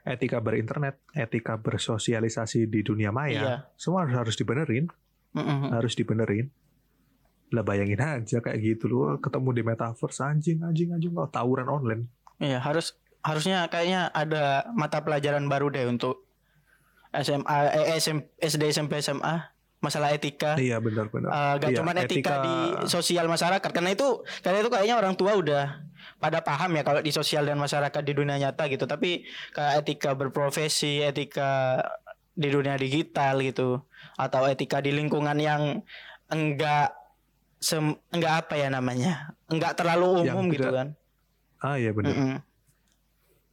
Etika berinternet, etika bersosialisasi di dunia maya, Iya. semua harus harus dibenerin, Mm-mm. harus dibenerin. Lah bayangin aja kayak gitu loh, ketemu di metaverse anjing anjing anjing oh, tawuran online. Iya harus harusnya kayaknya ada mata pelajaran baru deh untuk SMA, eh, SM, SD, SMP, SMA masalah etika. Iya benar-benar. Eh, gak Iya, cuma etika, etika- di sosial masyarakat karena itu karena itu kayaknya orang tua udah pada paham ya kalau di sosial dan masyarakat di dunia nyata gitu tapi kayak etika berprofesi etika di dunia digital gitu atau etika di lingkungan yang enggak sem, enggak apa ya namanya enggak terlalu Yang umum gitu tidak- kan Ah iya benar. Mm-mm.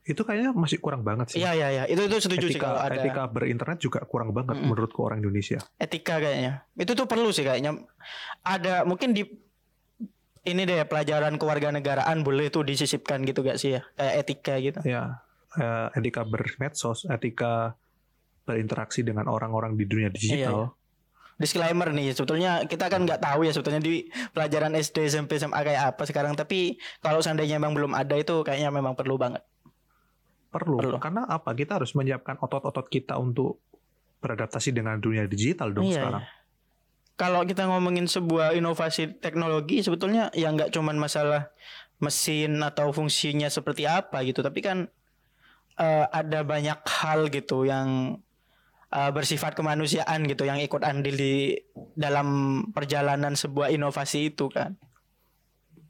Itu kayaknya masih kurang banget sih. iya iya iya. Itu itu setuju sih etika kalau ada. etika berinternet juga kurang banget Mm-mm. menurutku orang Indonesia. etika kayaknya. Itu tuh perlu sih kayaknya. Ada mungkin di ini deh pelajaran kewarganegaraan boleh tuh disisipkan gitu gak sih ya? Kayak etika gitu. Ya, eh, etika bermedsos, etika berinteraksi dengan orang-orang di dunia digital. disclaimer nih sebetulnya kita kan nggak tahu ya sebetulnya di pelajaran SD SMP SMA kayak apa sekarang. Tapi kalau seandainya memang belum ada itu kayaknya memang perlu banget Perlu. Perlu. Karena apa? Kita harus menyiapkan otot-otot kita untuk beradaptasi dengan dunia digital dong Iya, sekarang. kalau kita ngomongin sebuah inovasi teknologi sebetulnya ya nggak cuman masalah mesin atau fungsinya seperti apa gitu tapi kan eh, ada banyak hal gitu yang eh, bersifat kemanusiaan gitu yang ikut andil di dalam perjalanan sebuah inovasi itu kan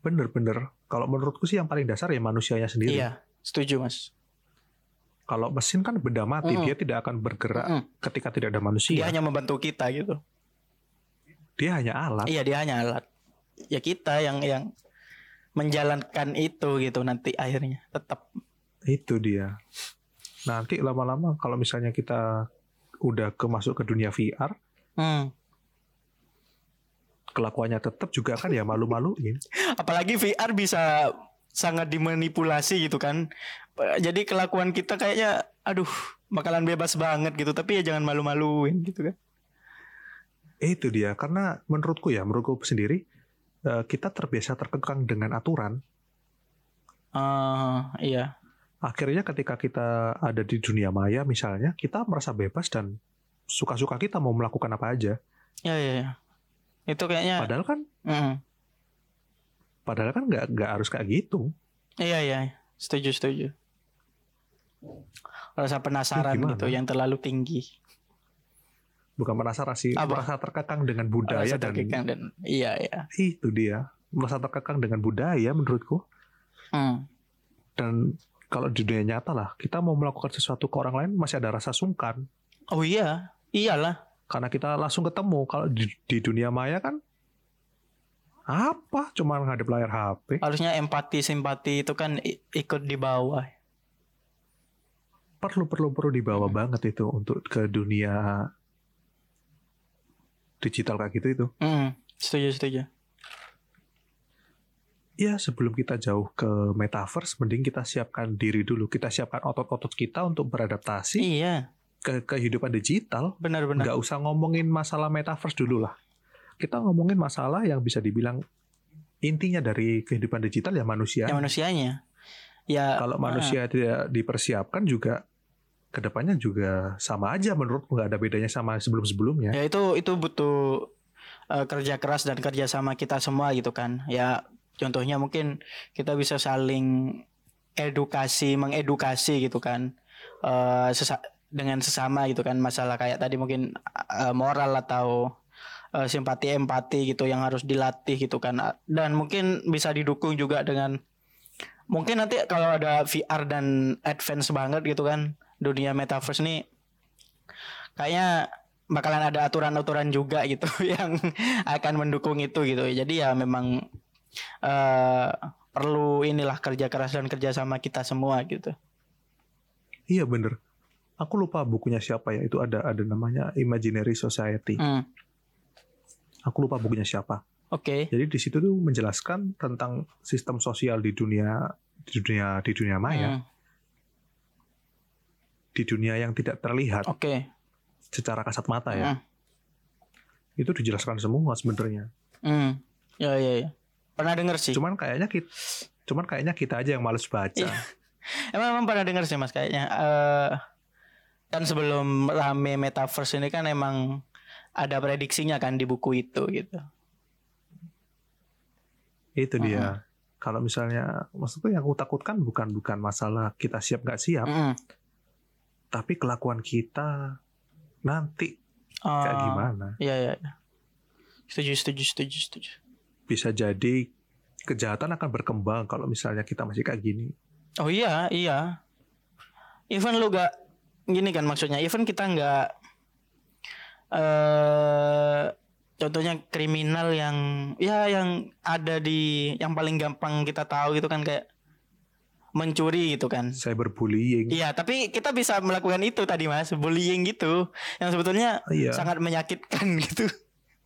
Bener-bener. Kalau menurutku sih yang paling dasar ya manusianya sendiri. iya setuju mas Kalau mesin kan benda mati, Mm-mm. dia tidak akan bergerak Mm-mm. ketika tidak ada dia manusia. hanya membantu kita gitu Dia hanya alat. Iya dia hanya alat. Ya kita yang yang menjalankan itu gitu nanti akhirnya tetap. Itu dia. Nanti lama-lama kalau misalnya kita udah ke masuk ke dunia VR, Hmm. kelakuannya tetap juga kan ya malu-maluin. Apalagi VR bisa sangat dimanipulasi gitu kan. Jadi kelakuan kita kayaknya aduh bakalan bebas banget gitu tapi ya jangan malu-maluin gitu kan. Itu dia, karena menurutku ya, menurutku sendiri, eh, kita terbiasa terkekang dengan aturan. Ah iya. Akhirnya ketika kita ada di dunia maya misalnya, kita merasa bebas dan suka-suka kita mau melakukan apa aja. Ya ya. ya. Itu kayaknya Padahal kan, Mm. Padahal kan nggak nggak harus kayak gitu. Iya iya. Setuju setuju. Rasa penasaran gitu yang terlalu tinggi. Bukan penasaran sih, Apa? merasa terkekang dengan budaya dan dan iya iya. itu dia, merasa terkekang dengan budaya menurutku. Hmm. Dan kalau di dunia nyata lah, kita mau melakukan sesuatu ke orang lain masih ada rasa sungkan. Oh iya, iyalah. karena kita langsung ketemu kalau di, di dunia maya kan apa? Cuma ngadep layar HP Harusnya empati simpati itu kan ikut di bawah. perlu perlu perlu dibawa banget itu untuk ke dunia digital kayak gitu itu. Hmm, setuju setuju. ya sebelum kita jauh ke metaverse mending kita siapkan diri dulu. Kita siapkan otot-otot kita untuk beradaptasi Iya, ke kehidupan digital. Benar-benar. nggak usah ngomongin masalah metaverse dulu lah kita ngomongin masalah yang bisa dibilang intinya dari kehidupan digital ya manusia Ya manusianya. Ya Kalau ah, manusia tidak dipersiapkan juga ke depannya juga sama aja menurutku nggak ada bedanya sama sebelum-sebelumnya. ya itu itu butuh eh, kerja keras dan kerja sama kita semua gitu kan. Ya contohnya mungkin kita bisa saling edukasi, mengedukasi gitu kan. Eh, sesa- dengan sesama gitu kan masalah kayak tadi mungkin eh, moral atau eh, simpati empati gitu yang harus dilatih gitu kan dan mungkin bisa didukung juga dengan mungkin nanti kalau ada VR dan advance banget gitu kan dunia metaverse nih kayaknya bakalan ada aturan-aturan juga gitu yang akan mendukung itu gitu jadi ya memang eh perlu inilah kerja keras dan kerja sama kita semua gitu Iya bener. Aku lupa bukunya siapa ya. Itu ada ada namanya Imaginary Society. Hmm, Aku lupa bukunya siapa. oke Jadi di situ tuh menjelaskan tentang sistem sosial di dunia di dunia di dunia maya, Hmm, di dunia yang tidak terlihat oke secara kasat mata ya. Hmm, Itu dijelaskan semua sebenarnya. hmm. ya ya ya pernah denger sih Cuman kayaknya kita cuman kayaknya kita aja yang males baca. Iya. Emang, emang pernah dengar sih mas kayaknya eh kan sebelum rame metaverse ini kan emang ada prediksinya kan di buku itu gitu. Itu dia. Kalau misalnya maksudku yang aku takutkan bukan bukan masalah kita siap nggak siap, Mm-mm. tapi kelakuan kita nanti kayak Eh, gimana. Iya iya. iya. Setuju setuju setuju setuju. Bisa jadi kejahatan akan berkembang kalau misalnya kita masih kayak gini. Oh iya iya. Even lu gak gini kan maksudnya. Even kita nggak eh contohnya kriminal yang ya yang ada di yang paling gampang kita tahu itu kan kayak mencuri gitu kan. Cyberbullying. Iya, tapi kita bisa melakukan itu tadi Mas, bullying gitu yang sebetulnya Iya. sangat menyakitkan gitu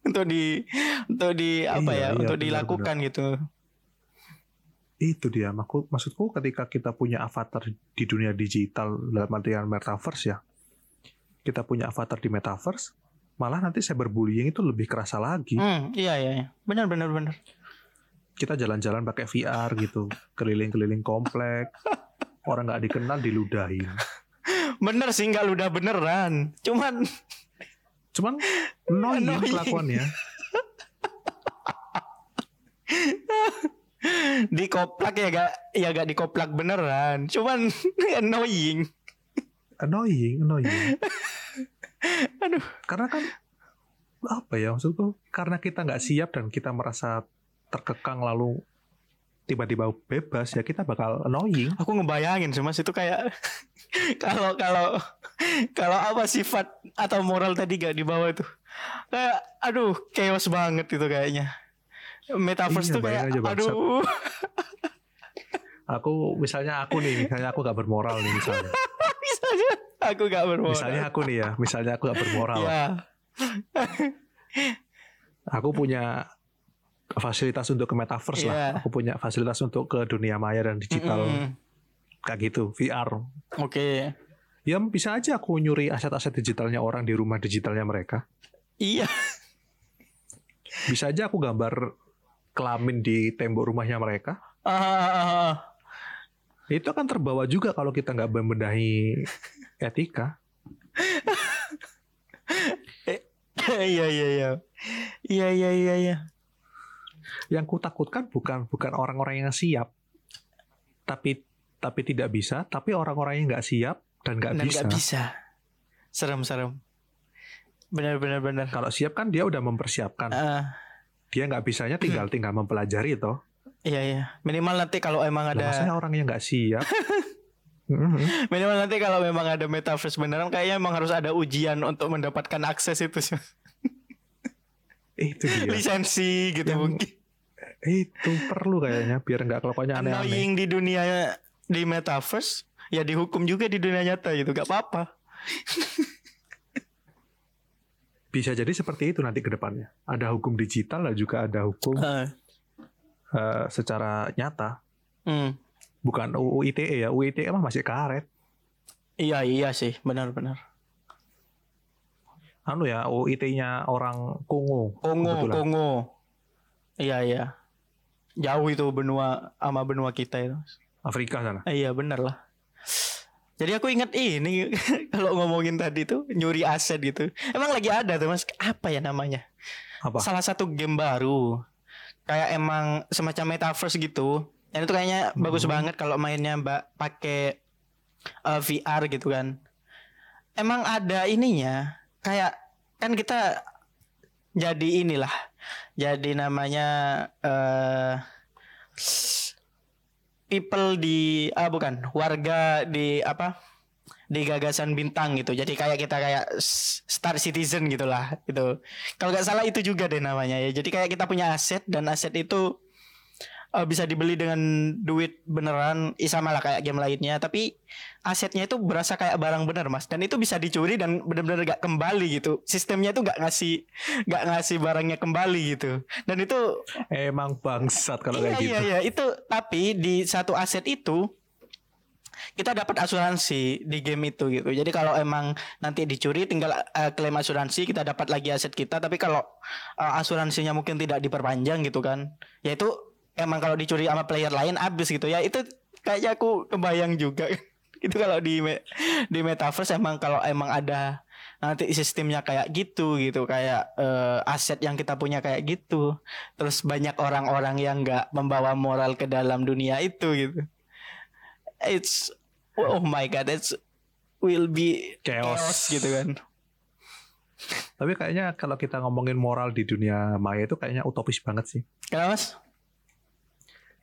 untuk di untuk di apa Iya, ya, iya, untuk benar, dilakukan gitu. Itu dia. Maksud, maksudku ketika kita punya avatar di dunia digital dalam artian metaverse ya. Kita punya avatar di metaverse, malah nanti cyberbullying itu lebih kerasa lagi. Hmm, iya iya, iya. Benar benar benar. Kita jalan-jalan pakai VR gitu, keliling-keliling komplek. Orang nggak dikenal diludahin. Bener sih nggak ludah beneran. Cuman Cuman annoying kelakuannya. dikoplak ya gak ya gak dikoplak beneran. Cuman annoying. Annoying, annoying. Aduh. Karena kan apa ya maksudku? Karena kita nggak siap dan kita merasa terkekang lalu tiba-tiba bebas ya kita bakal annoying. Aku ngebayangin sih Mas itu kayak kalau kalau kalau apa sifat atau moral tadi gak dibawa itu. Kayak aduh chaos banget itu kayaknya. Metaverse Iya, tuh kayak aja, aduh Aku misalnya aku nih, misalnya aku gak bermoral nih misalnya. misalnya aku gak bermoral. Misalnya aku nih ya, misalnya aku gak bermoral. ya. Aku punya fasilitas untuk ke metaverse Iya. lah. Aku punya fasilitas untuk ke dunia maya dan digital Mm-mm. kayak gitu, VR. Oke. Ya bisa aja aku nyuri aset-aset digitalnya orang di rumah digitalnya mereka. Iya. Bisa aja aku gambar kelamin di tembok rumahnya mereka. Ah, Itu akan terbawa juga kalau kita nggak membenahi etika. Iya iya iya. Iya iya iya iya. Yang ku takutkan bukan bukan orang-orang yang siap, tapi tapi tidak bisa, tapi orang-orang yang nggak siap dan nggak bisa. nggak bisa. Serem serem. Benar benar benar. Kalau siap kan dia udah mempersiapkan. Ah, Dia nggak bisanya tinggal tinggal mempelajari toh. iya iya. Minimal nanti kalau emang ada maksudnya orang yang nggak siap. Mhm. minimal nanti kalau memang ada metaverse beneran kayaknya emang harus ada ujian untuk mendapatkan akses itu sih. Itu dia. Lisensi gitu Yang mungkin. Itu perlu kayaknya biar nggak kelakuannya aneh-aneh. Annoying di dunia di metaverse ya dihukum juga di dunia nyata gitu. Gak apa-apa. Bisa jadi seperti itu nanti ke depannya. Ada hukum digital dan juga ada hukum Ah, eh, secara nyata. hmm. Bukan UU ITE ya. UU ITE mah masih karet. Iya iya sih benar-benar. Anu ya, UU ITE-nya orang Kongo. Kongo, kebetulan. Kongo. Iya iya. Jauh itu benua sama benua kita itu. Afrika sana. Ah, iya bener lah. Jadi aku ingat ini kalau ngomongin tadi tuh nyuri aset gitu. Emang lagi ada tuh mas. Apa ya namanya? Apa? Salah satu game baru. Kayak emang semacam metaverse gitu. Dan itu kayaknya bagus Hmm. banget kalau mainnya mbak pakai eh, VR gitu kan. Emang ada ininya. Kayak kan kita jadi inilah. Jadi namanya eh people di ah bukan warga di apa di gagasan bintang gitu jadi kayak kita kayak star citizen gitulah gitu kalau nggak salah itu juga deh namanya ya jadi kayak kita punya aset dan aset itu eh, bisa dibeli dengan duit beneran sama lah kayak game lainnya tapi asetnya itu berasa kayak barang bener mas dan itu bisa dicuri dan bener-bener gak kembali gitu sistemnya itu nggak ngasih nggak ngasih barangnya kembali gitu dan itu Emang bangsat kalau iya, kayak gitu. Iya iya itu tapi di satu aset itu kita dapat asuransi di game itu gitu. Jadi kalau emang nanti dicuri tinggal eh, klaim asuransi kita dapat lagi aset kita. Tapi kalau eh, asuransinya mungkin tidak diperpanjang gitu kan, ya itu emang kalau dicuri sama player lain habis gitu ya. Itu kayaknya aku kebayang juga. itu kalau di me- di metaverse emang kalau emang ada nanti sistemnya kayak gitu gitu kayak eh, aset yang kita punya kayak gitu terus banyak orang-orang yang nggak membawa moral ke dalam dunia itu gitu it's oh my god it's will be Chaos. chaos, gitu kan Tapi kayaknya kalau kita ngomongin moral di dunia maya itu kayaknya utopis banget sih. kenapa mas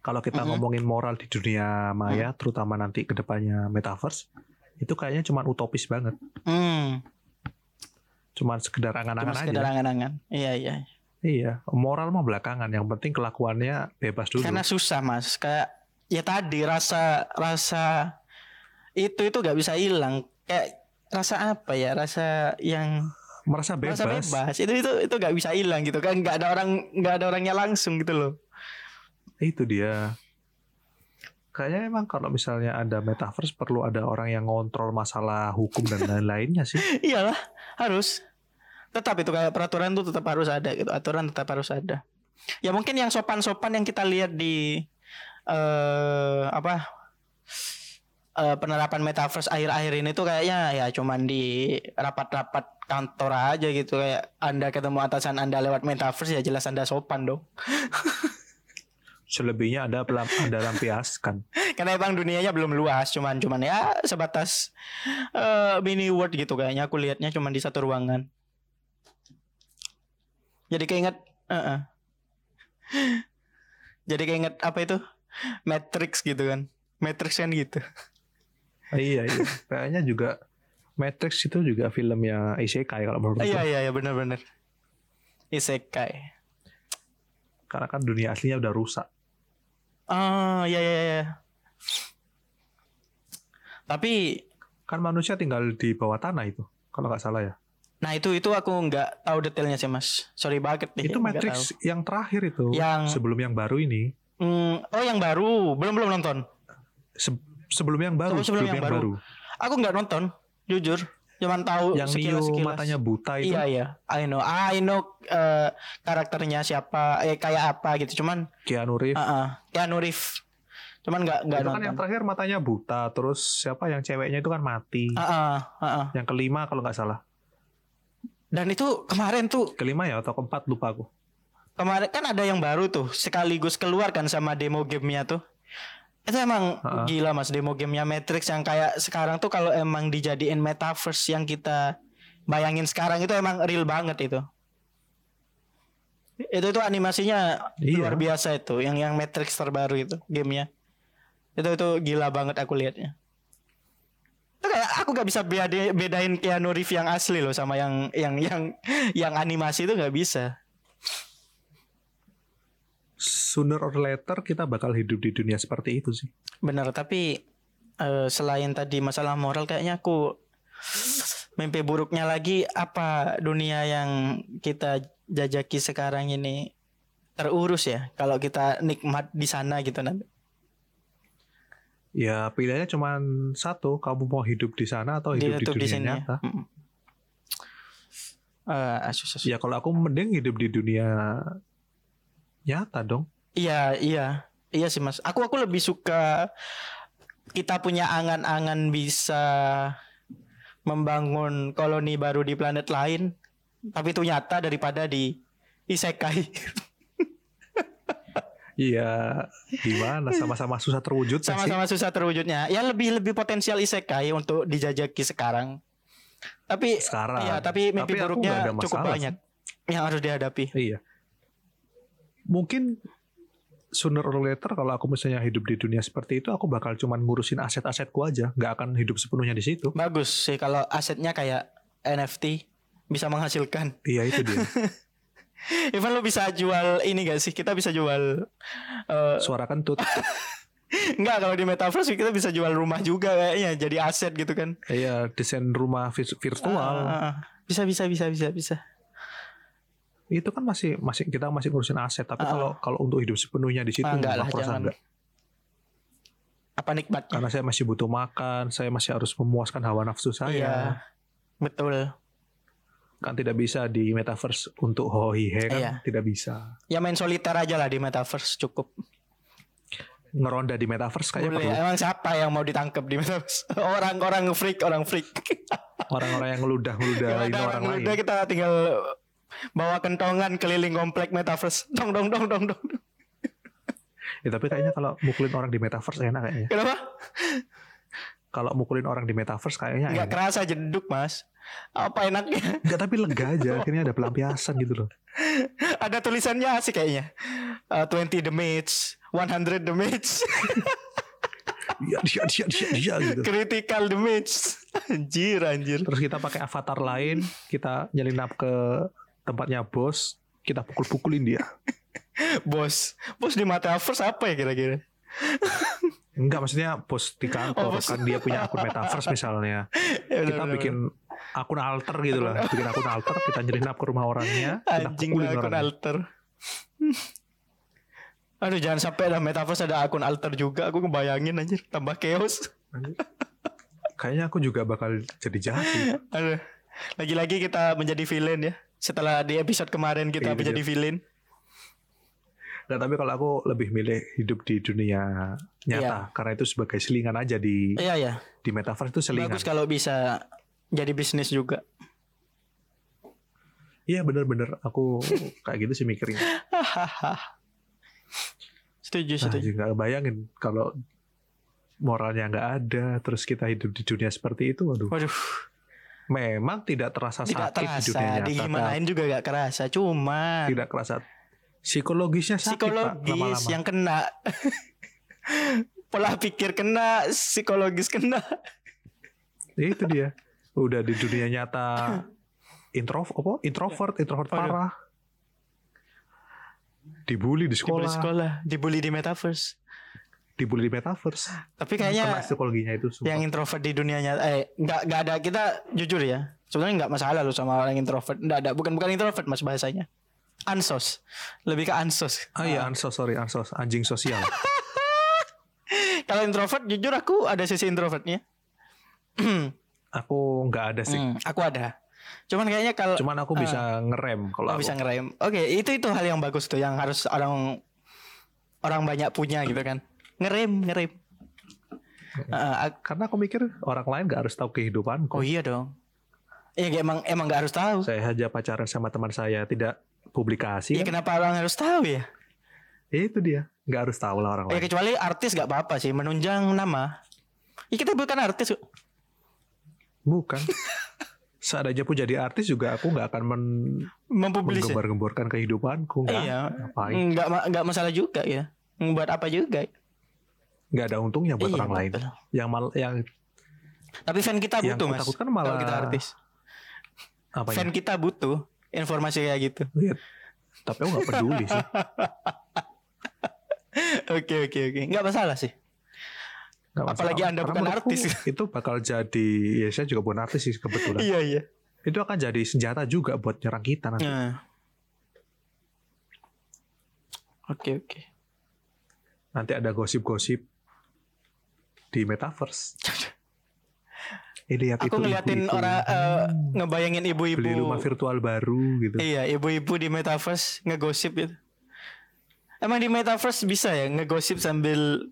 Kalau kita Mhm. ngomongin moral di dunia maya, terutama nanti ke depannya metaverse, itu kayaknya cuma utopis banget. hmm Cuman sekedar angan-angan sekedar aja. angan-angan iya iya Iya, moral mah belakangan. Yang penting kelakuannya bebas dulu. karena susah mas kayak ya tadi rasa rasa itu itu nggak bisa hilang kayak rasa apa ya rasa yang Merasa bebas. rasa bebas itu itu itu nggak bisa hilang gitu kan nggak ada orang nggak ada orangnya langsung gitu loh Itu dia. Kayaknya emang kalau misalnya ada metaverse perlu ada orang yang ngontrol masalah hukum dan lain-lainnya sih. iyalah harus tetap itu kayak peraturan tuh tetap harus ada gitu aturan tetap harus ada ya mungkin yang sopan-sopan yang kita lihat di eh apa eh, penerapan metaverse akhir-akhir ini tuh kayaknya ya cuman di rapat-rapat kantor aja gitu kayak anda ketemu atasan anda lewat metaverse ya jelas anda sopan dong Selebihnya ada pelam, ada lampiaskan. karena emang dunianya belum luas cuman cuman ya sebatas eh, mini world gitu kayaknya aku lihatnya cuman di satu ruangan jadi keinget eh, eh. jadi keinget apa itu Matrix gitu kan Matrix kan gitu iya, iya. Kayaknya juga Matrix itu juga filmnya isekai kalau menurut iya iya iya benar-benar isekai Karena kan dunia aslinya udah rusak. Oh iya iya iya tapi Kan manusia tinggal di bawah tanah itu. Kalau nggak salah ya. nah itu itu aku nggak tahu detailnya sih mas sorry banget nih itu Matrix yang terakhir itu. Yang- Sebelum yang baru ini. Hmm, oh yang baru belum belum nonton Se- sebelum yang baru. Oh, sebelum yang baru. aku nggak nonton jujur cuman tahu Yang Neo sekilas sekilas matanya buta itu. iya iya I know I know eh, karakternya siapa eh kayak apa gitu cuman Keanu Reeves. ah ah, Keanu Reeves cuman nggak nggak itu kan yang terakhir matanya buta. Terus siapa yang ceweknya itu kan mati. ah ah, ah ah. Yang kelima kalau nggak salah. dan itu kemarin tuh Kelima ya atau keempat lupa aku. kemarin kan ada yang baru tuh sekaligus keluar kan sama demo gamenya tuh itu emang Ha-ha. gila mas demo gamenya Matrix yang kayak sekarang tuh kalau emang dijadiin metaverse yang kita bayangin sekarang itu emang real banget itu itu tuh animasinya Iya. luar biasa itu yang yang Matrix terbaru itu gamenya itu itu gila banget aku lihatnya itu kayak aku gak bisa beda- bedain Keanu Reeves yang asli loh sama yang yang yang yang animasi itu nggak bisa Sooner or later kita bakal hidup di dunia seperti itu sih. Benar, tapi eh, selain tadi masalah moral kayaknya aku mimpi buruknya lagi apa dunia yang kita jajaki sekarang ini terurus ya kalau kita nikmat di sana gitu nanti. Ya pilihannya cuma satu, kamu mau hidup di sana atau hidup di Ditutup dunia sini ya. nyata. Mm. Eh, asus, asus. Ya kalau aku mending hidup di dunia nyata dong. Iya, iya. Iya sih mas. Aku aku lebih suka kita punya angan-angan bisa membangun koloni baru di planet lain, tapi itu nyata daripada di isekai. Iya, gimana sama-sama susah terwujud? Sama-sama susah terwujudnya. Ya lebih lebih potensial isekai untuk dijajaki sekarang. Tapi Sekarang. Iya, tapi mimpi Tapi buruknya cukup banyak yang harus dihadapi. Iya. Mungkin sooner or later kalau aku misalnya hidup di dunia seperti itu, aku bakal cuman ngurusin aset-asetku aja, nggak akan hidup sepenuhnya di situ. Bagus sih kalau asetnya kayak NFT bisa menghasilkan. Iya itu dia. Even lo bisa jual ini gak sih? Kita bisa jual eh Suara kentut. enggak kalau di metaverse kita bisa jual rumah juga kayaknya jadi aset gitu kan. Iya, desain rumah virtual. Ah, bisa bisa bisa bisa bisa. Itu kan masih masih kita masih ngurusin aset, tapi kalau kalau untuk hidup sepenuhnya di situ Ah, enggak lah, jangan. enggak. Apa nikmatnya? Karena saya masih butuh makan, saya masih harus memuaskan hawa nafsu saya. Iya. Betul. Kan tidak bisa di metaverse untuk hohihe kan Iya. tidak bisa. Ya main soliter aja lah di metaverse cukup. Ngeronda di metaverse kayaknya Boleh. perlu. Emang siapa yang mau ditangkap di metaverse? Orang-orang freak, orang freak. Orang-orang yang ini ada orang orang lain. muda kita tinggal bawa kentongan keliling komplek metaverse. Dong dong dong dong dong. Ya, tapi kayaknya kalau mukulin orang di metaverse enak kayaknya. Kenapa? Kalau mukulin orang di metaverse kayaknya Enggak enak. kerasa jeduk, Mas. Apa enaknya? Enggak, tapi lega aja. Akhirnya ada pelampiasan gitu loh. Ada tulisannya asik kayaknya. Uh, 20 damage, 100 damage, Iya, dia, dia, dia, dia gitu. critical damage. Anjir, anjir. Terus kita pakai avatar lain, kita nyelinap ke tempatnya bos, kita pukul-pukulin dia. Bos. Bos di metaverse apa ya kira-kira? Enggak, maksudnya bos di kantor Oh, bos. kan dia punya akun metaverse misalnya. Ya, Kita benar, bikin akun alter gitu lah, bikin akun alter, kita nyelinap ke rumah orangnya, kita Anjing pukulin akun orangnya. alter. Aduh jangan sampai ada metaverse ada akun alter juga Aku ngebayangin anjir Tambah chaos Kayaknya aku juga bakal jadi jahat. Aduh Lagi-lagi kita menjadi villain ya Setelah di episode kemarin kita Iya, menjadi villain? Nggak, tapi kalau aku lebih milih hidup di dunia nyata, karena itu sebagai selingan aja di Iya ya di metaverse itu selingan. Bagus kalau bisa Jadi bisnis juga. Iya bener-bener. Aku kayak gitu sih mikirnya. Setuju Nah, setuju. juga bayangin kalau moralnya nggak ada, terus kita hidup di dunia seperti itu, waduh. Waduh Memang tidak terasa Tidak sakit di dunia terasa nyata, Digimanain juga gak kerasa Cuma tidak kerasa psikologisnya sakit Pak, Psikologis lama-lama. yang kena Pola pikir kena Psikologis kena Ya, itu dia. Udah di dunia nyata intro apa? Introvert, introvert Waduh. parah. Dibully di Dibully sekolah, sekolah Dibully di metaverse dibully di metaverse. Tapi kayaknya psikologinya itu sumpah. yang introvert di dunia nyata eh nggak nggak ada kita jujur ya sebenarnya nggak masalah lu sama orang introvert nggak ada bukan bukan introvert mas bahasanya ansos lebih ke ansos Ah iya, ansos, sorry, ansos, anjing sosial. kalau introvert jujur aku ada sisi introvertnya aku nggak ada sih. Hmm, aku ada cuman kayaknya kalau Cuman aku bisa ngerem kalau oh, aku. bisa ngerem oke itu itu hal yang bagus tuh yang harus orang orang banyak punya gitu kan ngerem ngerem Uh, Karena aku mikir orang lain nggak harus tahu kehidupanku. oh iya dong ya emang emang nggak harus tahu Saya aja pacaran sama teman saya tidak publikasi. ya kan? kenapa orang harus tahu ya Ya, itu dia, nggak harus tahu lah orang Ya lain. kecuali artis gak apa-apa sih menunjang nama. Ya kita bukan artis. kok. Bukan. Seandainya pun jadi artis juga aku nggak akan men ya? menggembar-gemborkan kehidupanku. Nggak. Iya. Ngapain? Enggak enggak masalah juga ya. Buat apa juga. Nggak ada untungnya buat Iya, orang lain. betul. Yang mal, yang Tapi fan kita butuh mas. takutkan malah- Kalau kita artis. apa Fan kita butuh informasi kayak gitu. Iya. Tapi aku nggak peduli sih. Oke oke oke. Enggak masalah sih. Nggak masalah. Apalagi Anda Karena bukan artis. Itu bakal jadi, ya saya juga bukan artis sih kebetulan. Iya iya. itu akan jadi senjata juga buat nyerang kita nanti. Nah. Oke oke. Nanti ada gosip-gosip di metaverse. Eh lihat Aku itu ngeliatin ibu-ibu. orang eh, ngebayangin ibu-ibu. beli rumah virtual baru gitu. Iya, ibu-ibu di metaverse ngegosip gitu. Emang di metaverse bisa ya ngegosip sambil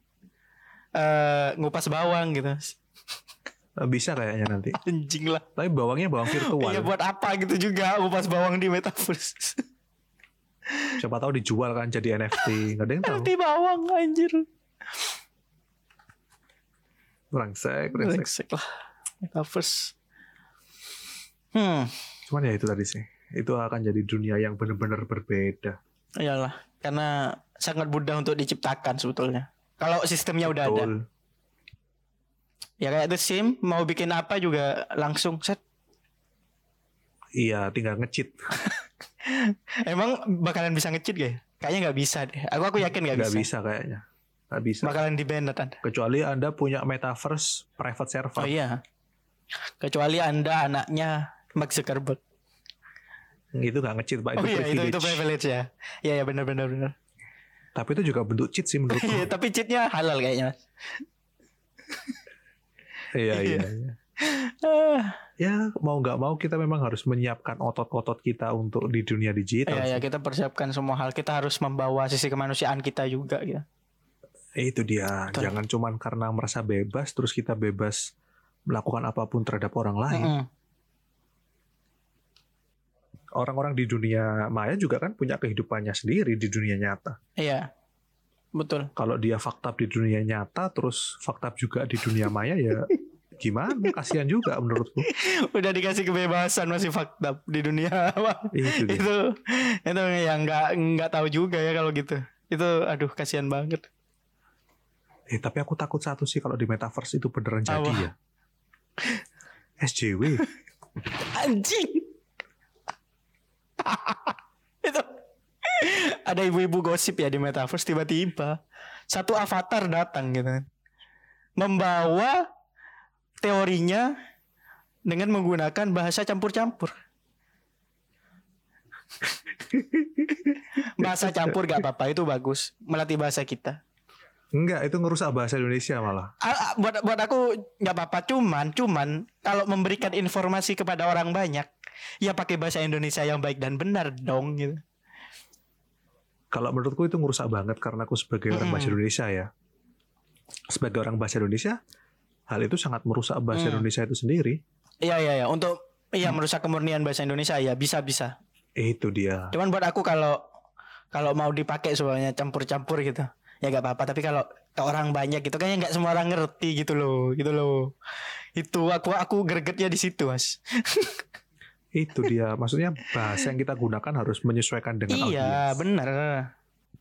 eh ngupas bawang gitu. Bisa kayaknya nanti. Anjing lah. Tapi bawangnya bawang virtual. Iya buat apa gitu juga ngupas bawang di metaverse. Siapa tahu dijual kan jadi NFT. Nggak ada yang tahu. Nanti bawang anjir. Brengsek, brengsek. Brengsek lah. Metaverse. Hmm, Cuman ya itu tadi sih. Itu akan jadi dunia yang benar-benar berbeda. iyalah. Karena sangat mudah untuk diciptakan sebetulnya. Kalau sistemnya udah ada. Ya kayak The Sim mau bikin apa juga langsung set. Iya, tinggal nge-cheat. Emang bakalan bisa nge-cheat gak ya? Kayaknya nggak bisa deh. Aku aku yakin nggak Nggak bisa. bisa kayaknya. Nggak bisa. Bakalan di ban Anda. Kecuali Anda punya metaverse private server. Oh iya. Kecuali Anda anaknya Mark Zuckerberg. Itu nggak nge-cheat, Pak. Oh Itu iya itu itu privilege. privilege ya. Iya ya benar benar benar. Tapi itu juga bentuk cheat sih menurutku. Iya, tapi cheatnya halal kayaknya. iya, Iya. iya, iya. Ah, Ya, mau nggak mau kita memang harus menyiapkan otot-otot kita untuk di dunia digital. Iya ya sih. kita persiapkan semua hal. Kita harus membawa sisi kemanusiaan kita juga gitu. Itu dia. Betul. Jangan cuman karena merasa bebas terus kita bebas melakukan apa pun terhadap orang lain. Mm-mm. Orang-orang di dunia maya juga kan punya kehidupannya sendiri di dunia nyata. Iya. Betul. Kalau dia fakta di dunia nyata terus fakta juga di dunia maya ya gimana? Kasihan juga menurutku. Udah dikasih kebebasan masih fakta di dunia apa? Itu itu itu yang nggak nggak tahu juga ya kalau gitu. Itu aduh kasihan banget. Eh, tapi aku takut satu sih kalau di metaverse itu beneran jadi Apa? ya. SJW. Anjing. itu ada ibu-ibu gosip ya di metaverse tiba-tiba satu avatar datang gitu kan. Membawa teorinya dengan menggunakan bahasa campur-campur. bahasa campur gak apa-apa itu bagus melatih bahasa kita. Enggak, itu ngerusak bahasa Indonesia malah. Ah, ah, buat buat aku nggak apa-apa cuman cuman kalau memberikan informasi kepada orang banyak ya pakai bahasa Indonesia yang baik dan benar dong gitu. Kalau menurutku itu ngerusak banget karena aku sebagai orang Mm-mm. bahasa Indonesia ya. Sebagai orang bahasa Indonesia, hal itu sangat merusak bahasa Mm. Indonesia itu sendiri. Iya iya ya untuk iya merusak kemurnian bahasa Indonesia ya bisa bisa. Itu dia. Cuman buat aku kalau kalau mau dipakai semuanya campur-campur gitu ya gak apa-apa tapi kalau ke orang banyak gitu kayaknya nggak semua orang ngerti gitu loh gitu loh itu aku aku gregetnya di situ mas Itu dia. Maksudnya bahasa yang kita gunakan harus menyesuaikan dengan iya audiens. benar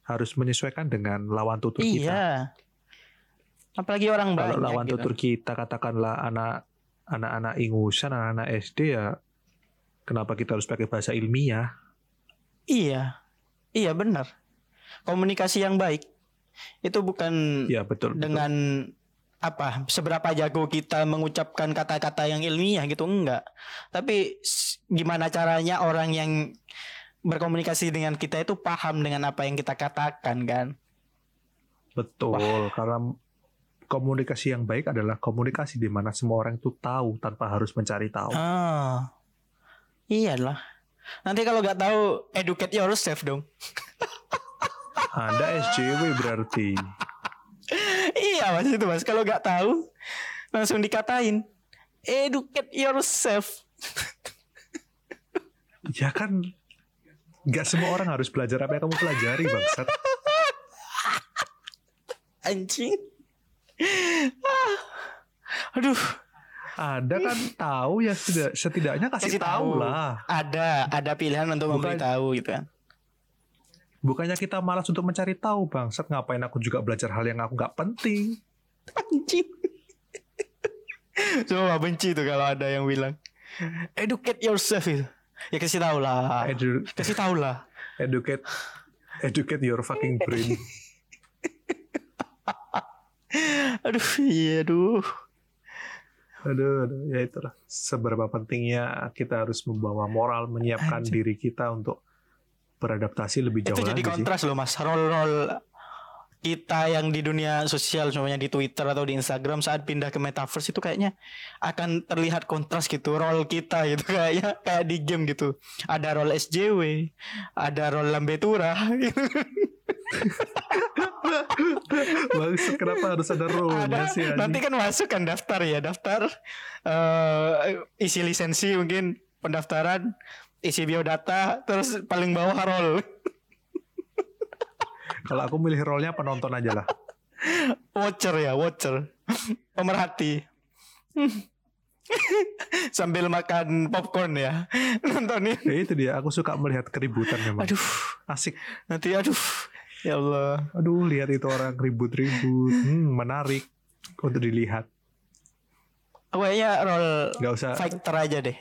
Harus menyesuaikan dengan lawan tutur kita. iya apalagi orang Kalau banyak lawan gitu. tutur kita katakanlah anak anak-anak ingusan, anak-anak SD ya kenapa kita harus pakai bahasa ilmiah? Iya, iya benar. Komunikasi yang baik itu bukan Ya betul. betul. dengan apa seberapa jago kita mengucapkan kata-kata yang ilmiah gitu enggak. Tapi gimana caranya orang yang berkomunikasi dengan kita itu paham dengan apa yang kita katakan kan? Betul, karena komunikasi yang baik adalah komunikasi di mana semua orang itu tahu tanpa harus mencari tahu. Ah, iyalah. Nanti kalau nggak tahu educate yourself dong. Anda SJW berarti. iya mas itu mas. Kalau nggak tahu langsung dikatain educate yourself. Ya kan nggak semua orang harus belajar apa yang kamu pelajari, bangsat. Anjing. Ah. Aduh, Anda kan tahu ya setidak- setidaknya kasih, Kasih tahu tahu. lah. ada ada pilihan untuk Bukan- memberitahu gitu kan. Bukannya kita malas untuk mencari tahu, bangsat. Ngapain aku juga belajar hal yang aku nggak penting? Anjing. Coba benci tuh kalau ada yang bilang educate yourself itu. Ya kasih tahu lah. Edu- Kasih tahu lah. educate, educate your fucking brain. Aduh, iya aduh. Aduh, aduh, ya itulah. Seberapa pentingnya kita harus membawa moral, menyiapkan Anjir. diri kita untuk beradaptasi lebih jauh itu jadi lagi sih. kontras loh mas. Role-role kita yang di dunia sosial semuanya di Twitter atau di Instagram saat pindah ke metaverse itu kayaknya akan terlihat kontras gitu role kita gitu kayaknya kayak di game gitu ada role SJW ada role Lambetura gitu. Kenapa harus ada sih? anjing? nanti kan masuk kan daftar ya daftar eh isi lisensi mungkin pendaftaran isi biodata terus paling bawah role Kalau aku milih role-nya penonton aja lah. watcher ya watcher pemerhati sambil makan popcorn ya nontonin Ya itu dia, aku suka melihat keributan memang. aduh Asik. nanti aduh ya Allah Aduh, lihat itu orang ribut-ribut. Hmm, menarik untuk dilihat. kayaknya role Gak usah. fighter aja deh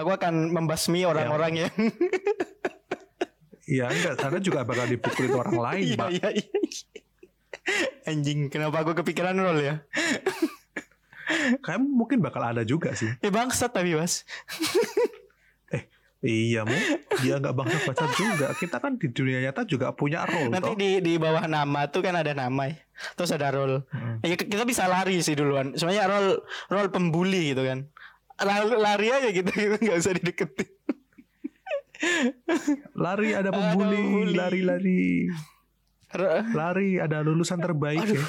aku akan membasmi orang-orang yang Iya enggak, karena juga bakal dipukulin orang lain, iya Pak. iya iya anjing kenapa aku kepikiran role ya Kayak mungkin bakal ada juga sih. eh bangsat tapi mas Iya, mu. Dia nggak bangsa baca juga. Kita kan di dunia nyata juga punya role, Nanti toh. di di bawah nama tuh kan ada nama ya. Terus ada role. Hmm. Ya, kita bisa lari sih duluan. Sebenarnya role role pembuli gitu kan. Lari, lari aja gitu, gitu nggak usah dideketin. Lari ada pembuli, lari-lari. Lari ada lulusan terbaik Aduh. ya.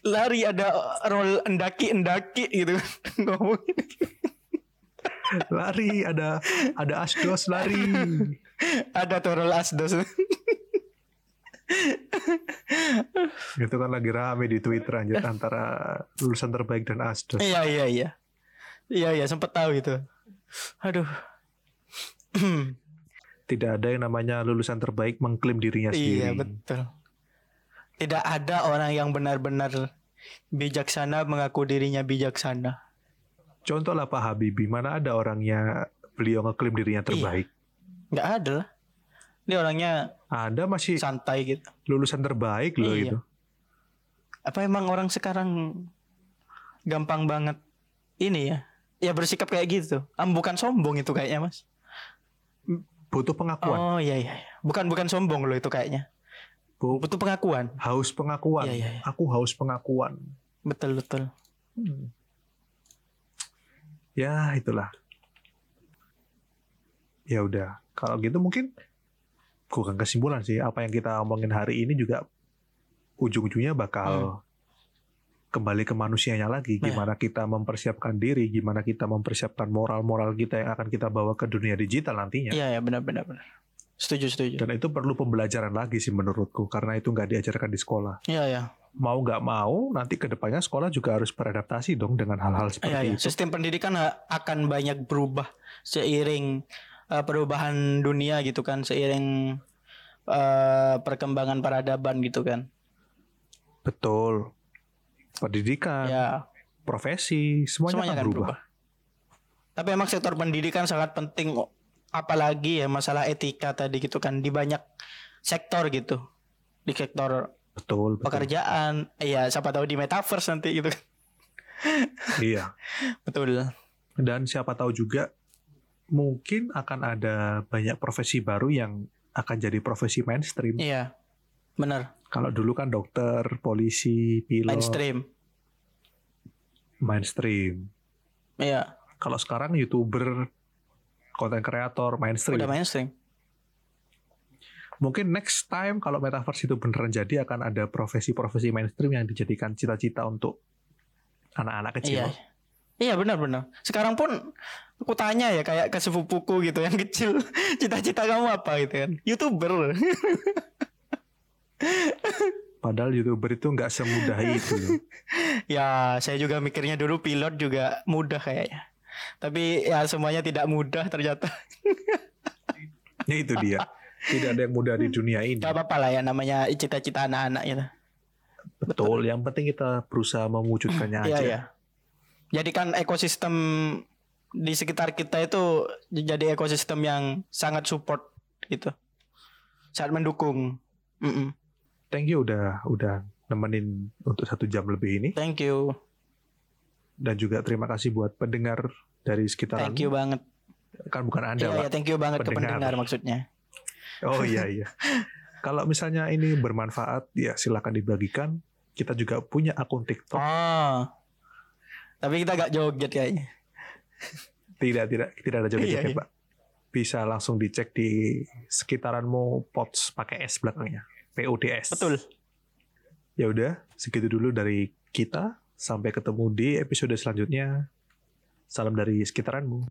lari ada role endaki endaki gitu ngomongin. Lari ada ada asdos lari. ada tuh role asdos. Itu kan lagi rame di Twitter anjir antara lulusan terbaik dan asdos. iya iya iya. Iya iya sempet tahu itu. Aduh. Tidak ada yang namanya lulusan terbaik mengklaim dirinya sendiri. Iya betul. Tidak ada orang yang benar-benar bijaksana mengaku dirinya bijaksana. Contoh lah Pak Habibie, mana ada orangnya beliau ngeklaim dirinya terbaik. Nggak ada lah. Ini orangnya Ada masih santai gitu. lulusan terbaik loh Iya. itu. Apa emang orang sekarang gampang banget ini ya? Ya bersikap kayak gitu. Am bukan sombong itu kayaknya mas. Butuh pengakuan, Oh iya iya. iya. Bukan bukan sombong loh itu kayaknya. Bu- Butuh pengakuan. haus pengakuan. Iya, iya, iya. Aku haus pengakuan. Betul betul. Hmm. Ya itulah. Ya udah. Kalau gitu mungkin bukan kesimpulan sih. Apa yang kita omongin hari ini juga ujung-ujungnya bakal kembali ke manusianya lagi. Nah. Gimana kita mempersiapkan diri, gimana kita mempersiapkan moral-moral kita yang akan kita bawa ke dunia digital nantinya. Iya ya benar benar benar. Setuju setuju. Dan itu perlu pembelajaran lagi sih menurutku karena itu nggak diajarkan di sekolah. Iya ya. Mau nggak mau nanti ke depannya sekolah juga harus beradaptasi dong dengan hal-hal seperti Iya, iya. itu. Sistem pendidikan akan banyak berubah seiring eh, perubahan dunia gitu kan, seiring eh, perkembangan peradaban gitu kan. Betul. Pendidikan, Ya, profesi, semuanya, semuanya akan berubah. berubah. Tapi emang sektor pendidikan sangat penting apalagi ya masalah etika tadi gitu kan di banyak sektor gitu. Di sektor Betul, betul. pekerjaan, ya siapa tahu di metaverse nanti gitu kan. Iya. Betul. Dan siapa tahu juga mungkin akan ada banyak profesi baru yang akan jadi profesi mainstream. Iya. Benar, Kalau dulu kan dokter, polisi, pilot, mainstream. mainstream. Iya, Kalau sekarang youtuber, konten kreator, mainstream. udah mainstream. Mungkin next time kalau metaverse itu beneran jadi akan ada profesi-profesi mainstream yang dijadikan cita-cita untuk anak-anak kecil. Iya. Iya benar-benar. Sekarang pun aku tanya ya kayak ke sepupuku gitu yang kecil, cita-cita kamu apa gitu kan? YouTuber. Padahal youtuber itu nggak semudah itu. ya, saya juga mikirnya dulu pilot juga mudah kayaknya. Tapi ya semuanya tidak mudah ternyata. Ya itu dia. Tidak ada yang mudah di dunia ini. Gak apa-apa lah ya namanya cita-cita anak-anak gitu. Betul. Yang penting kita berusaha mewujudkannya Iya, aja. iya. Jadikan ekosistem di sekitar kita itu jadi ekosistem yang sangat support gitu. Sangat mendukung. Mm-mm. Thank you udah udah nemenin untuk satu jam lebih ini. Thank you. Dan juga terima kasih buat pendengar dari sekitaran. Thank you banget. Kan bukan Anda, Iya, Pak. iya, thank you banget ke Pendengar. pendengar maksudnya. Oh iya iya. Kalau misalnya ini bermanfaat, ya silakan dibagikan. Kita juga punya akun TikTok. Oh. Tapi kita gak joget kayaknya. Tidak tidak tidak ada joget Iya, iya. Pak. Bisa langsung dicek di sekitaranmu pots pakai S belakangnya. PODS. Betul. Ya udah, segitu dulu dari kita. Sampai ketemu di episode selanjutnya. Salam dari sekitaranmu.